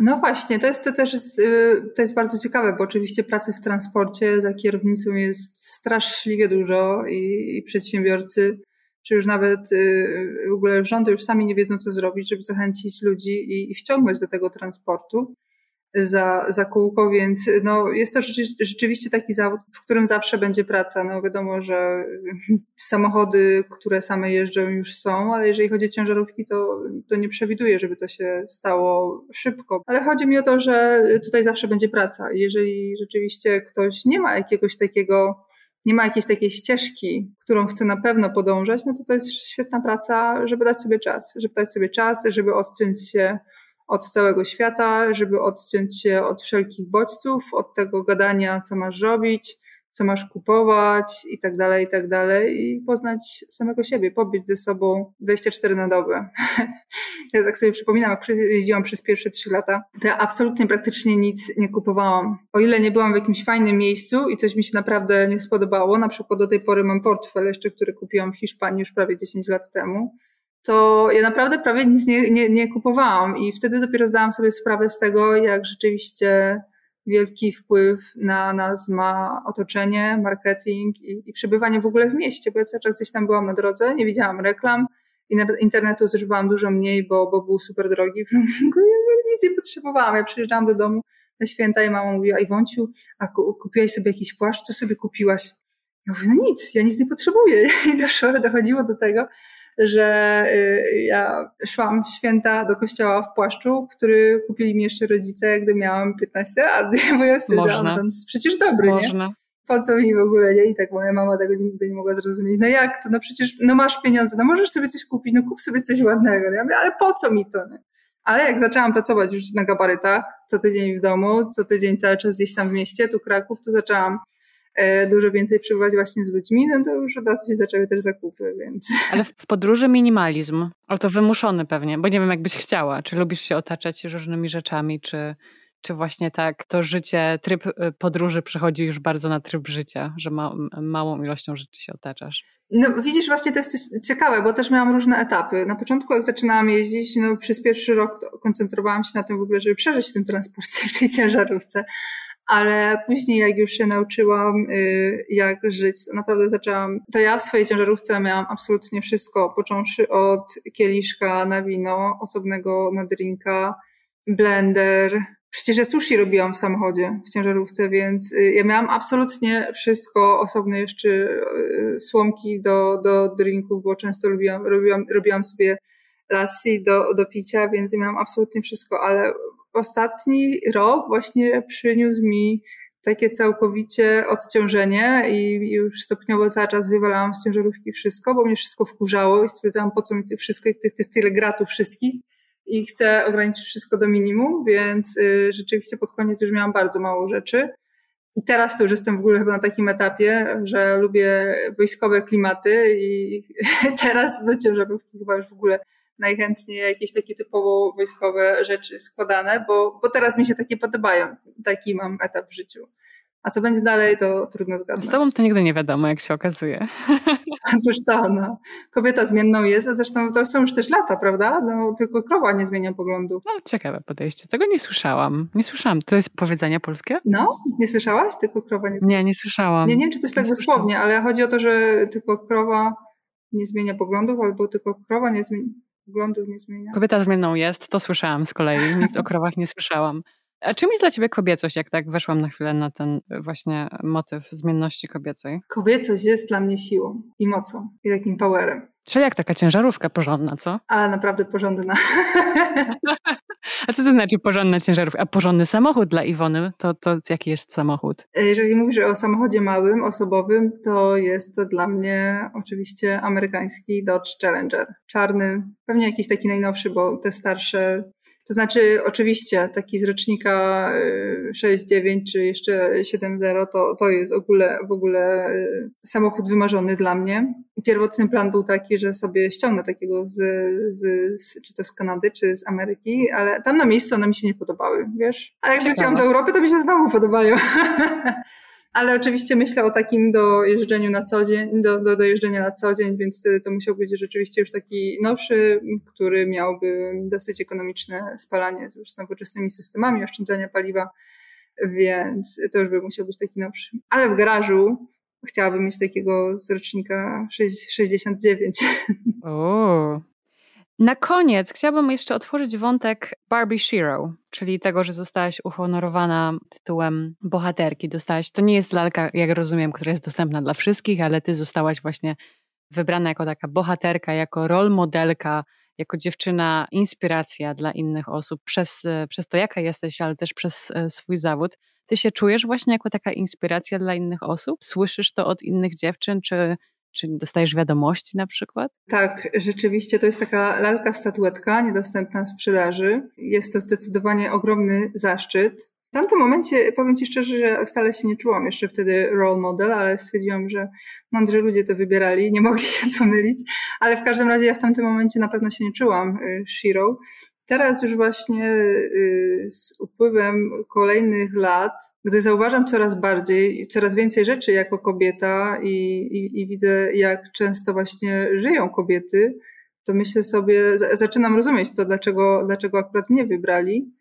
No właśnie, to jest to też jest, y, to jest bardzo ciekawe, bo oczywiście pracy w transporcie za kierownicą jest straszliwie dużo i, i przedsiębiorcy, czy już nawet y, w ogóle rządy już sami nie wiedzą, co zrobić, żeby zachęcić ludzi i, i wciągnąć do tego transportu za, za kółko, więc no, jest to rzeczywiście taki zawód, w którym zawsze będzie praca. No, wiadomo, że samochody, które same jeżdżą już są, ale jeżeli chodzi o ciężarówki, to, to nie przewiduję, żeby to się stało szybko. Ale chodzi mi o to, że tutaj zawsze będzie praca. Jeżeli rzeczywiście ktoś nie ma jakiegoś takiego nie ma jakiejś takiej ścieżki, którą chce na pewno podążać, no to to jest świetna praca, żeby dać sobie czas, żeby dać sobie czas, żeby odciąć się od całego świata, żeby odciąć się od wszelkich bodźców, od tego gadania, co masz robić, co masz kupować i tak dalej, i tak dalej i poznać samego siebie, pobyć ze sobą 24 na dobę. ja tak sobie przypominam, jak jeździłam przez pierwsze trzy lata, to ja absolutnie praktycznie nic nie kupowałam. O ile nie byłam w jakimś fajnym miejscu i coś mi się naprawdę nie spodobało, na przykład do tej pory mam portfel jeszcze, który kupiłam w Hiszpanii już prawie 10 lat temu, to ja naprawdę prawie nic nie, nie, nie kupowałam i wtedy dopiero zdałam sobie sprawę z tego, jak rzeczywiście wielki wpływ na nas ma otoczenie, marketing i, i przebywanie w ogóle w mieście, bo ja cały czas gdzieś tam byłam na drodze, nie widziałam reklam, internetu zużywałam dużo mniej, bo, bo był super drogi w roamingu i nic nie potrzebowałam. Ja przyjeżdżałam do domu na święta i mama mówiła, Iwonciu, a kupiłaś sobie jakiś płaszcz, co sobie kupiłaś? Ja mówię, no nic, ja nic nie potrzebuję. I doszło, dochodziło do tego, że y, ja szłam w święta do kościoła w płaszczu, który kupili mi jeszcze rodzice, gdy miałam 15 lat, bo ja stwierdzałam, że on jest przecież dobry, Można. nie? po co mi w ogóle, nie? I tak moja mama tego nigdy nie mogła zrozumieć. No jak to? No przecież, no masz pieniądze, no możesz sobie coś kupić, no kup sobie coś ładnego. Ja mówię, ale po co mi to, nie? Ale jak zaczęłam pracować już na gabarytach, co tydzień w domu, co tydzień cały czas gdzieś tam w mieście, tu Kraków, to zaczęłam dużo więcej przebywać właśnie z ludźmi, no to już od razu się zaczęły też zakupy, więc... Ale w podróży minimalizm, ale to wymuszony pewnie, bo nie wiem jakbyś chciała, czy lubisz się otaczać różnymi rzeczami, czy czy właśnie tak to życie, tryb y, podróży przechodzi już bardzo na tryb życia, że ma, małą ilością rzeczy się otaczasz? No widzisz, właśnie to jest ciekawe, bo też miałam różne etapy. Na początku, jak zaczynałam jeździć, no przez pierwszy rok koncentrowałam się na tym w ogóle, żeby przeżyć w tym transporcie, w tej ciężarówce. Ale później, jak już się nauczyłam, y, jak żyć, to naprawdę zaczęłam. To ja w swojej ciężarówce miałam absolutnie wszystko, począwszy od kieliszka na wino, osobnego na drinka, blender, Przecież ja sushi robiłam w samochodzie, w ciężarówce, więc y, ja miałam absolutnie wszystko, osobne jeszcze y, słomki do, do drinków, bo często lubiłam, robiłam, robiłam sobie lassi do, do picia, więc ja miałam absolutnie wszystko, ale ostatni rok właśnie przyniósł mi takie całkowicie odciążenie i już stopniowo cały czas wywalałam z ciężarówki wszystko, bo mnie wszystko wkurzało i stwierdzałam, po co mi tych wszystko, tych, tych tyle gratów wszystkich i chcę ograniczyć wszystko do minimum, więc y, rzeczywiście pod koniec już miałam bardzo mało rzeczy. I teraz to już jestem w ogóle chyba na takim etapie, że lubię wojskowe klimaty i teraz do ciężarówki chyba już w ogóle najchętniej jakieś takie typowo wojskowe rzeczy składane, bo, bo teraz mi się takie podobają. Taki mam etap w życiu. A co będzie dalej, to trudno zgadnąć. Z tobą to nigdy nie wiadomo, jak się okazuje. Otóż to, no. Kobieta zmienną jest, a zresztą to są już też lata, prawda? No, tylko krowa nie zmienia poglądu. No, ciekawe podejście. Tego nie słyszałam. Nie słyszałam. To jest powiedzenie polskie? No, nie słyszałaś? Tylko krowa nie zmienia. Nie, nie słyszałam. Nie, nie wiem, czy to jest tak dosłownie, ale chodzi o to, że tylko krowa nie zmienia poglądów, albo tylko krowa nie zmienia poglądów nie zmienia. Kobieta zmienną jest, to słyszałam z kolei. Nic o krowach nie słyszałam. A czym jest dla ciebie kobiecość, jak tak weszłam na chwilę na ten właśnie motyw zmienności kobiecej? Kobiecość jest dla mnie siłą i mocą i takim powerem. Czyli jak taka ciężarówka porządna, co? Ale naprawdę porządna. A co to znaczy porządna ciężarówka? A porządny samochód dla Iwony? To, to jaki jest samochód? Jeżeli mówisz o samochodzie małym, osobowym, to jest to dla mnie oczywiście amerykański Dodge Challenger. Czarny, pewnie jakiś taki najnowszy, bo te starsze to znaczy, oczywiście, taki z rocznika 6.9 y, czy jeszcze 7.0 to, to jest w ogóle, w ogóle y, samochód wymarzony dla mnie. Pierwotny plan był taki, że sobie ściągnę takiego z, z, z, czy to z Kanady, czy z Ameryki, ale tam na miejscu one mi się nie podobały, wiesz? A jak wróciłam do Europy, to mi się znowu podobają. ale oczywiście myślę o takim dojeżdżeniu na co dzień, do, do dojeżdżenia na co dzień, więc wtedy to musiał być rzeczywiście już taki nowszy, który miałby dosyć ekonomiczne spalanie już z nowoczesnymi systemami oszczędzania paliwa, więc to już by musiał być taki nowszy. Ale w garażu chciałabym mieć takiego z rocznika 69. O, na koniec chciałabym jeszcze otworzyć wątek Barbie Shiro, czyli tego, że zostałaś uhonorowana tytułem bohaterki. Dostałaś, to nie jest lalka, jak rozumiem, która jest dostępna dla wszystkich, ale ty zostałaś właśnie wybrana jako taka bohaterka, jako rol modelka, jako dziewczyna, inspiracja dla innych osób przez, przez to, jaka jesteś, ale też przez e, swój zawód. Ty się czujesz właśnie jako taka inspiracja dla innych osób? Słyszysz to od innych dziewczyn, czy czy dostajesz wiadomości na przykład? Tak, rzeczywiście to jest taka lalka statuetka niedostępna w sprzedaży. Jest to zdecydowanie ogromny zaszczyt. W tamtym momencie, powiem Ci szczerze, że wcale się nie czułam jeszcze wtedy role model, ale stwierdziłam, że mądrzy ludzie to wybierali, nie mogli się pomylić, ale w każdym razie ja w tamtym momencie na pewno się nie czułam y, Shiro. Teraz już właśnie y, z upływem kolejnych lat, gdy zauważam coraz bardziej, coraz więcej rzeczy jako kobieta i, i, i widzę, jak często właśnie żyją kobiety, to myślę sobie, zaczynam rozumieć to, dlaczego, dlaczego akurat mnie wybrali.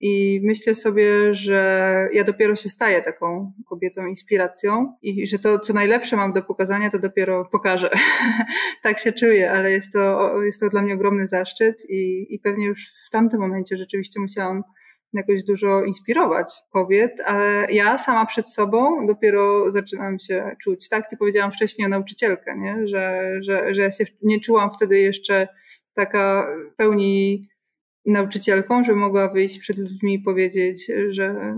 I myślę sobie, że ja dopiero się staję taką kobietą inspiracją i że to, co najlepsze mam do pokazania, to dopiero pokażę. tak się czuję, ale jest to, jest to dla mnie ogromny zaszczyt i, i pewnie już w tamtym momencie rzeczywiście musiałam jakoś dużo inspirować kobiet, ale ja sama przed sobą dopiero zaczynam się czuć. Tak ci powiedziałam wcześniej o nauczycielkę, nie? Że, że, że ja się nie czułam wtedy jeszcze taka pełni nauczycielką, że mogła wyjść przed ludźmi i powiedzieć, że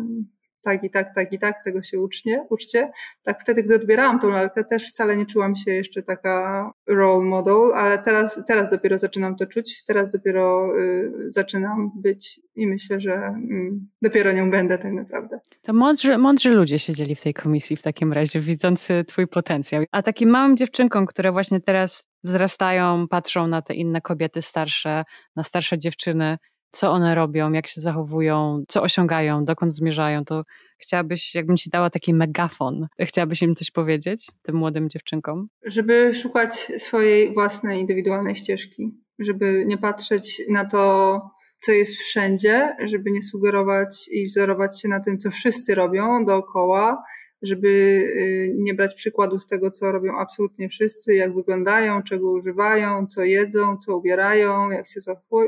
tak i tak, tak i tak, tego się ucznie, uczcie. Tak wtedy, gdy odbierałam tą lalkę, też wcale nie czułam się jeszcze taka role model, ale teraz, teraz dopiero zaczynam to czuć, teraz dopiero y, zaczynam być i myślę, że y, dopiero nią będę tak naprawdę. To mądrzy, mądrzy ludzie siedzieli w tej komisji w takim razie, widząc twój potencjał. A takim małym dziewczynkom, które właśnie teraz wzrastają, patrzą na te inne kobiety starsze, na starsze dziewczyny, co one robią, jak się zachowują, co osiągają, dokąd zmierzają, to chciałabyś, jakbym ci dała taki megafon, chciałabyś im coś powiedzieć, tym młodym dziewczynkom? Żeby szukać swojej własnej, indywidualnej ścieżki, żeby nie patrzeć na to, co jest wszędzie, żeby nie sugerować i wzorować się na tym, co wszyscy robią dookoła, żeby y, nie brać przykładu z tego, co robią absolutnie wszyscy, jak wyglądają, czego używają, co jedzą, co ubierają, jak się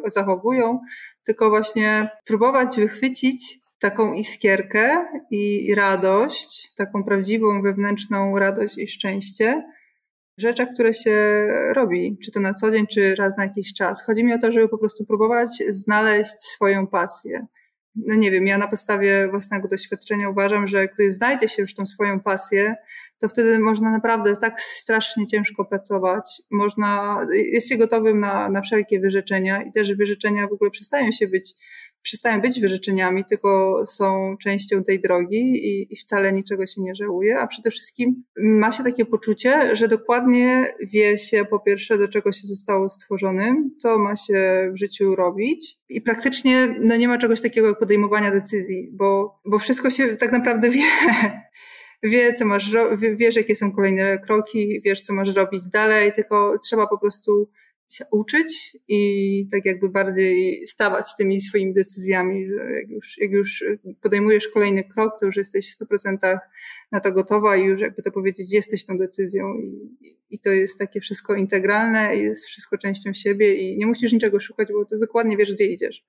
zachowują, tylko właśnie próbować wychwycić taką iskierkę i radość, taką prawdziwą wewnętrzną radość i szczęście w rzeczach, które się robi, czy to na co dzień, czy raz na jakiś czas. Chodzi mi o to, żeby po prostu próbować znaleźć swoją pasję no nie wiem, ja na podstawie własnego doświadczenia uważam, że gdy znajdzie się już tą swoją pasję, to wtedy można naprawdę tak strasznie ciężko pracować. Można, jest się gotowym na, na wszelkie wyrzeczenia i też wyrzeczenia w ogóle przestają się być przestają być wyrzeczeniami, tylko są częścią tej drogi i, i, wcale niczego się nie żałuje, a przede wszystkim ma się takie poczucie, że dokładnie wie się po pierwsze, do czego się zostało stworzonym, co ma się w życiu robić i praktycznie no, nie ma czegoś takiego jak podejmowania decyzji, bo, bo wszystko się tak naprawdę wie. Wie, co masz, wiesz, jakie są kolejne kroki, wiesz, co masz robić dalej, tylko trzeba po prostu się uczyć i tak jakby bardziej stawać tymi swoimi decyzjami, że jak już, jak już podejmujesz kolejny krok, to już jesteś w 100% na to gotowa i już jakby to powiedzieć, jesteś tą decyzją i, i to jest takie wszystko integralne jest wszystko częścią siebie i nie musisz niczego szukać, bo to dokładnie wiesz, gdzie idziesz.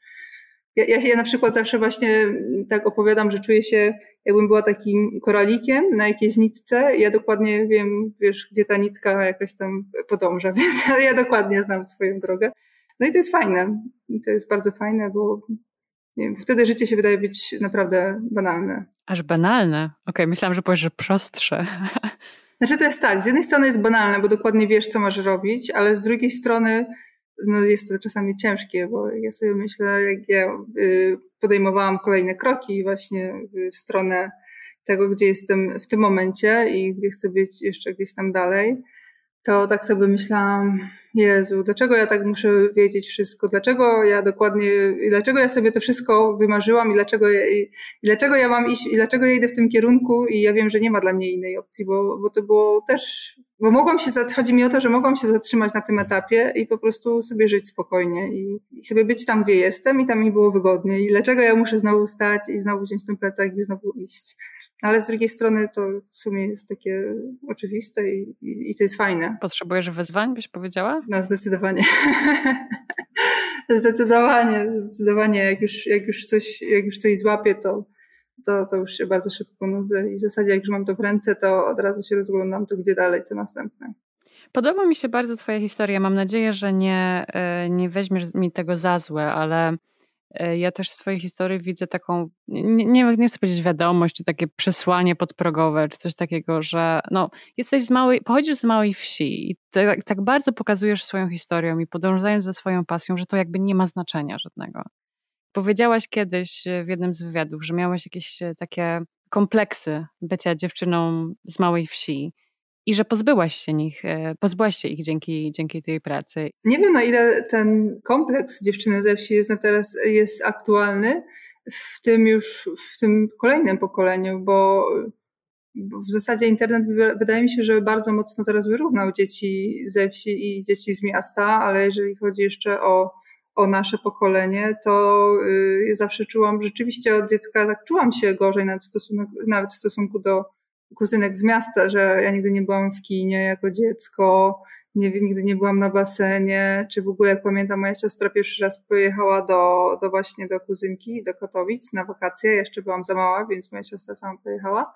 Ja, ja, ja na przykład zawsze właśnie tak opowiadam, że czuję się, jakbym była takim koralikiem na jakiejś nitce. Ja dokładnie wiem, wiesz, gdzie ta nitka jakaś tam podąża, więc ja, ja dokładnie znam swoją drogę. No i to jest fajne. I to jest bardzo fajne, bo wiem, wtedy życie się wydaje być naprawdę banalne. Aż banalne? Okej, okay, myślałam, że powiesz, że prostsze. Znaczy to jest tak, z jednej strony jest banalne, bo dokładnie wiesz, co masz robić, ale z drugiej strony no jest to czasami ciężkie, bo ja sobie myślę, jak ja y, podejmowałam kolejne kroki właśnie w stronę tego, gdzie jestem w tym momencie i gdzie chcę być jeszcze gdzieś tam dalej, to tak sobie myślałam, Jezu, dlaczego ja tak muszę wiedzieć wszystko? Dlaczego ja dokładnie, dlaczego ja sobie to wszystko wymarzyłam i dlaczego ja, i, dlaczego ja mam iść, i dlaczego ja idę w tym kierunku i ja wiem, że nie ma dla mnie innej opcji, bo, bo to było też, bo mogłam się, chodzi mi o to, że mogłam się zatrzymać na tym etapie i po prostu sobie żyć spokojnie i, i sobie być tam, gdzie jestem i tam mi było wygodnie i dlaczego ja muszę znowu stać i znowu wziąć ten plecak i znowu iść. Ale z drugiej strony to w sumie jest takie oczywiste i, i, i to jest fajne. Potrzebujesz wyzwań, byś powiedziała? No, zdecydowanie. zdecydowanie, zdecydowanie. Jak już, jak już coś, jak już coś złapię, to, to, to już się bardzo szybko nudzę i w zasadzie jak już mam to w ręce, to od razu się rozglądam, to gdzie dalej, co następne. Podoba mi się bardzo Twoja historia. Mam nadzieję, że nie, e, nie weźmiesz mi tego za złe, ale ja też w swojej historii widzę taką, nie, nie, nie chcę powiedzieć wiadomość, czy takie przesłanie podprogowe, czy coś takiego, że no, jesteś z małej, pochodzisz z małej wsi i tak, tak bardzo pokazujesz swoją historią i podążając za swoją pasją, że to jakby nie ma znaczenia żadnego. Powiedziałaś kiedyś w jednym z wywiadów, że miałaś jakieś e, takie kompleksy bycia dziewczyną z małej wsi i że pozbyłaś się nich, e, pozbyłaś się ich dzięki, dzięki tej pracy. Nie wiem na ile ten kompleks dziewczyny ze wsi jest na teraz jest aktualny w tym już, w tym kolejnym pokoleniu, bo, w zasadzie internet wydaje mi się, że bardzo mocno teraz wyrównał dzieci ze wsi i dzieci z miasta, ale jeżeli chodzi jeszcze o, o nasze pokolenie, to y, ja zawsze czułam, rzeczywiście od dziecka tak czułam się gorzej nawet, stosunek, nawet w stosunku do kuzynek z miasta, że ja nigdy nie byłam w kinie jako dziecko, nie, nigdy nie byłam na basenie, czy w ogóle jak pamiętam moja siostra pierwszy raz pojechała do, do właśnie do kuzynki, do Katowic na wakacje, jeszcze byłam za mała, więc moja siostra sama pojechała.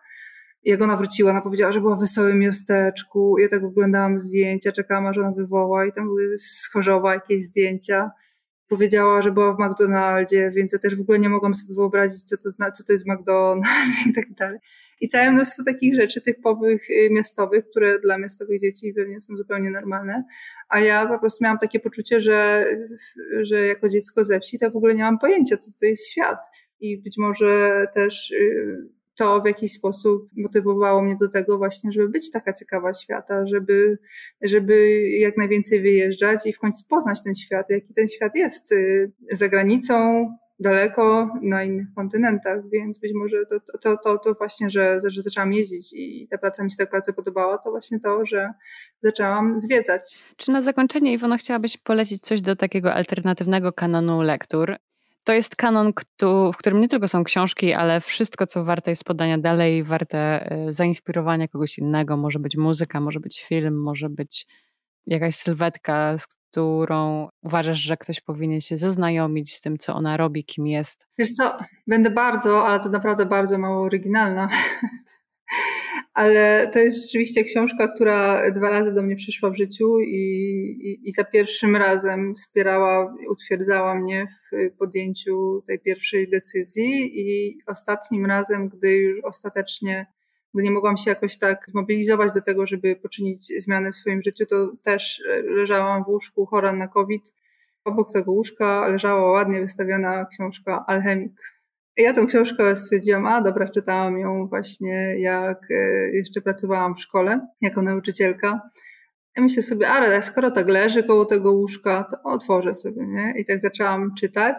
Jak ona wróciła, ona powiedziała, że była w wesołym miasteczku. Ja tak oglądałam zdjęcia, czekałam aż ona wywoła i tam były z Chorzowa jakieś zdjęcia. powiedziała, że była w McDonaldzie, więc ja też w ogóle nie mogłam sobie wyobrazić, co to, zna, co to jest McDonald's i tak dalej. I całe mnóstwo takich rzeczy typowych y, miastowych, które dla miastowych dzieci pewnie są zupełnie normalne. A ja po prostu miałam takie poczucie, że, że jako dziecko ze wsi to w ogóle nie mam pojęcia, co to jest świat. I być może też y, to w jakiś sposób motywowało mnie do tego właśnie, żeby być taka ciekawa świata, żeby, żeby jak najwięcej wyjeżdżać i w końcu poznać ten świat, jaki ten świat jest y, za granicą, daleko na innych kontynentach, więc być może to, to, to, to właśnie, że, że zaczęłam jeździć i ta praca mi się tak bardzo podobała, to właśnie to, że zaczęłam zwiedzać. Czy na zakończenie, Iwona, chciałabyś polecić coś do takiego alternatywnego kanonu lektur? To jest kanon, w którym nie tylko są książki, ale wszystko, co warte jest podania dalej, warte e, zainspirowania kogoś innego. Może być muzyka, może być film, może być jakaś sylwetka, z którą uważasz, że ktoś powinien się zaznajomić z tym, co ona robi, kim jest? Wiesz co, będę bardzo, ale to naprawdę bardzo mało oryginalna. ale to jest rzeczywiście książka, która dwa razy do mnie przyszła w życiu i, i, i za pierwszym razem wspierała, utwierdzała mnie w podjęciu tej pierwszej decyzji i ostatnim razem, gdy już ostatecznie gdy nie mogłam się jakoś tak zmobilizować do tego, żeby poczynić zmiany w swoim życiu, to też leżałam w łóżku chora na COVID. Obok tego łóżka leżała ładnie wystawiona książka Alchemik. Ja tę książkę stwierdziłam, a dobra, czytałam ją właśnie jak e, jeszcze pracowałam w szkole jako nauczycielka. I myślę sobie, ale skoro tak leży koło tego łóżka, to otworzę sobie, nie? I tak zaczęłam czytać.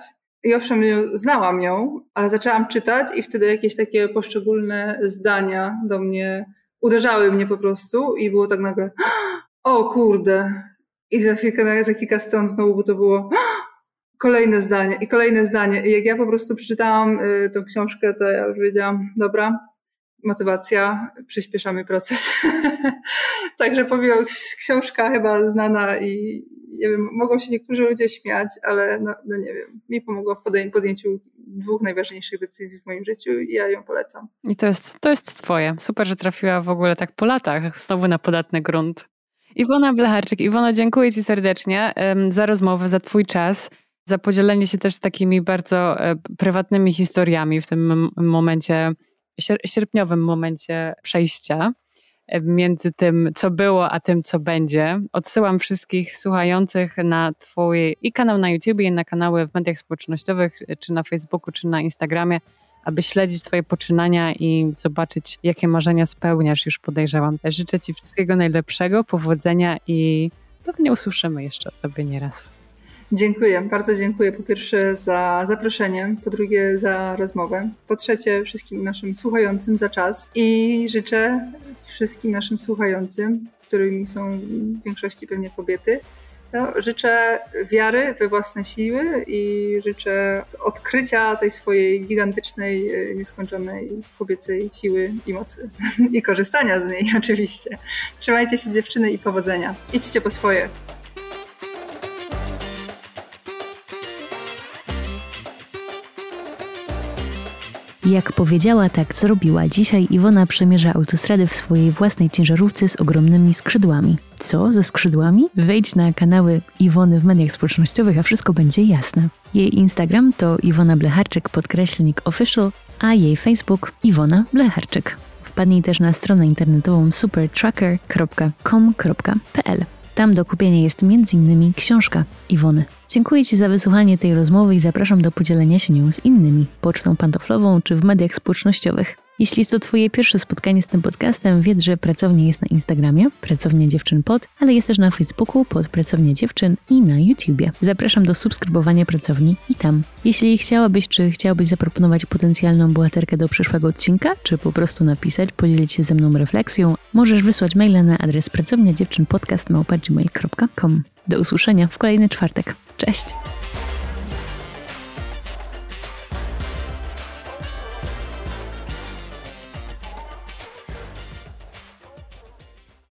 I owszem, znałam ją, ale zaczęłam czytać i wtedy jakieś takie poszczególne zdania do mnie uderzały mnie po prostu i było tak nagle o kurde. I za kilka, za kilka stron znowu, to było kolejne zdanie i kolejne zdanie. I jak ja po prostu przeczytałam y, tą książkę, to ja już wiedziałam, dobra, motywacja, przyspieszamy proces. Także powiem, książka chyba znana i nie wiem, mogą się niektórzy ludzie śmiać, ale no, no nie wiem, mi pomogła w podjęciu dwóch najważniejszych decyzji w moim życiu i ja ją polecam. I to jest, to jest twoje. Super, że trafiła w ogóle tak po latach, znowu na podatny grunt. Iwona Blecharczyk. Iwono, dziękuję Ci serdecznie za rozmowę, za Twój czas, za podzielenie się też takimi bardzo e, prywatnymi historiami w tym momencie, sierpniowym momencie przejścia między tym, co było, a tym, co będzie. Odsyłam wszystkich słuchających na Twój i kanał na YouTube, i na kanały w mediach społecznościowych, czy na Facebooku, czy na Instagramie, aby śledzić Twoje poczynania i zobaczyć, jakie marzenia spełniasz, już podejrzewam. Życzę Ci wszystkiego najlepszego, powodzenia i pewnie usłyszymy jeszcze o Tobie nieraz. Dziękuję, bardzo dziękuję po pierwsze za zaproszenie, po drugie za rozmowę, po trzecie wszystkim naszym słuchającym za czas i życzę wszystkim naszym słuchającym, którymi są w większości pewnie kobiety, no, życzę wiary we własne siły i życzę odkrycia tej swojej gigantycznej, nieskończonej kobiecej siły i mocy. I korzystania z niej oczywiście. Trzymajcie się dziewczyny i powodzenia. Idźcie po swoje. Jak powiedziała, tak zrobiła. Dzisiaj Iwona przemierza autostradę w swojej własnej ciężarówce z ogromnymi skrzydłami. Co ze skrzydłami? Wejdź na kanały Iwony w mediach społecznościowych, a wszystko będzie jasne. Jej Instagram to Iwona Blecharczyk podkreślnik official, a jej Facebook Iwona Blecharczyk. Wpadnij też na stronę internetową supertracker.com.pl. Tam do kupienia jest m.in. książka Iwony. Dziękuję Ci za wysłuchanie tej rozmowy i zapraszam do podzielenia się nią z innymi, pocztą pantoflową czy w mediach społecznościowych. Jeśli jest to Twoje pierwsze spotkanie z tym podcastem, wiedz, że pracownia jest na Instagramie, Pracownia Dziewczyn Pod, ale jest też na Facebooku pod Pracownia Dziewczyn i na YouTubie. Zapraszam do subskrybowania pracowni i tam. Jeśli chciałabyś, czy chciałbyś zaproponować potencjalną bohaterkę do przyszłego odcinka, czy po prostu napisać, podzielić się ze mną refleksją, możesz wysłać maila na adres pracownia dziewczyn podcast Do usłyszenia w kolejny czwartek. Cześć!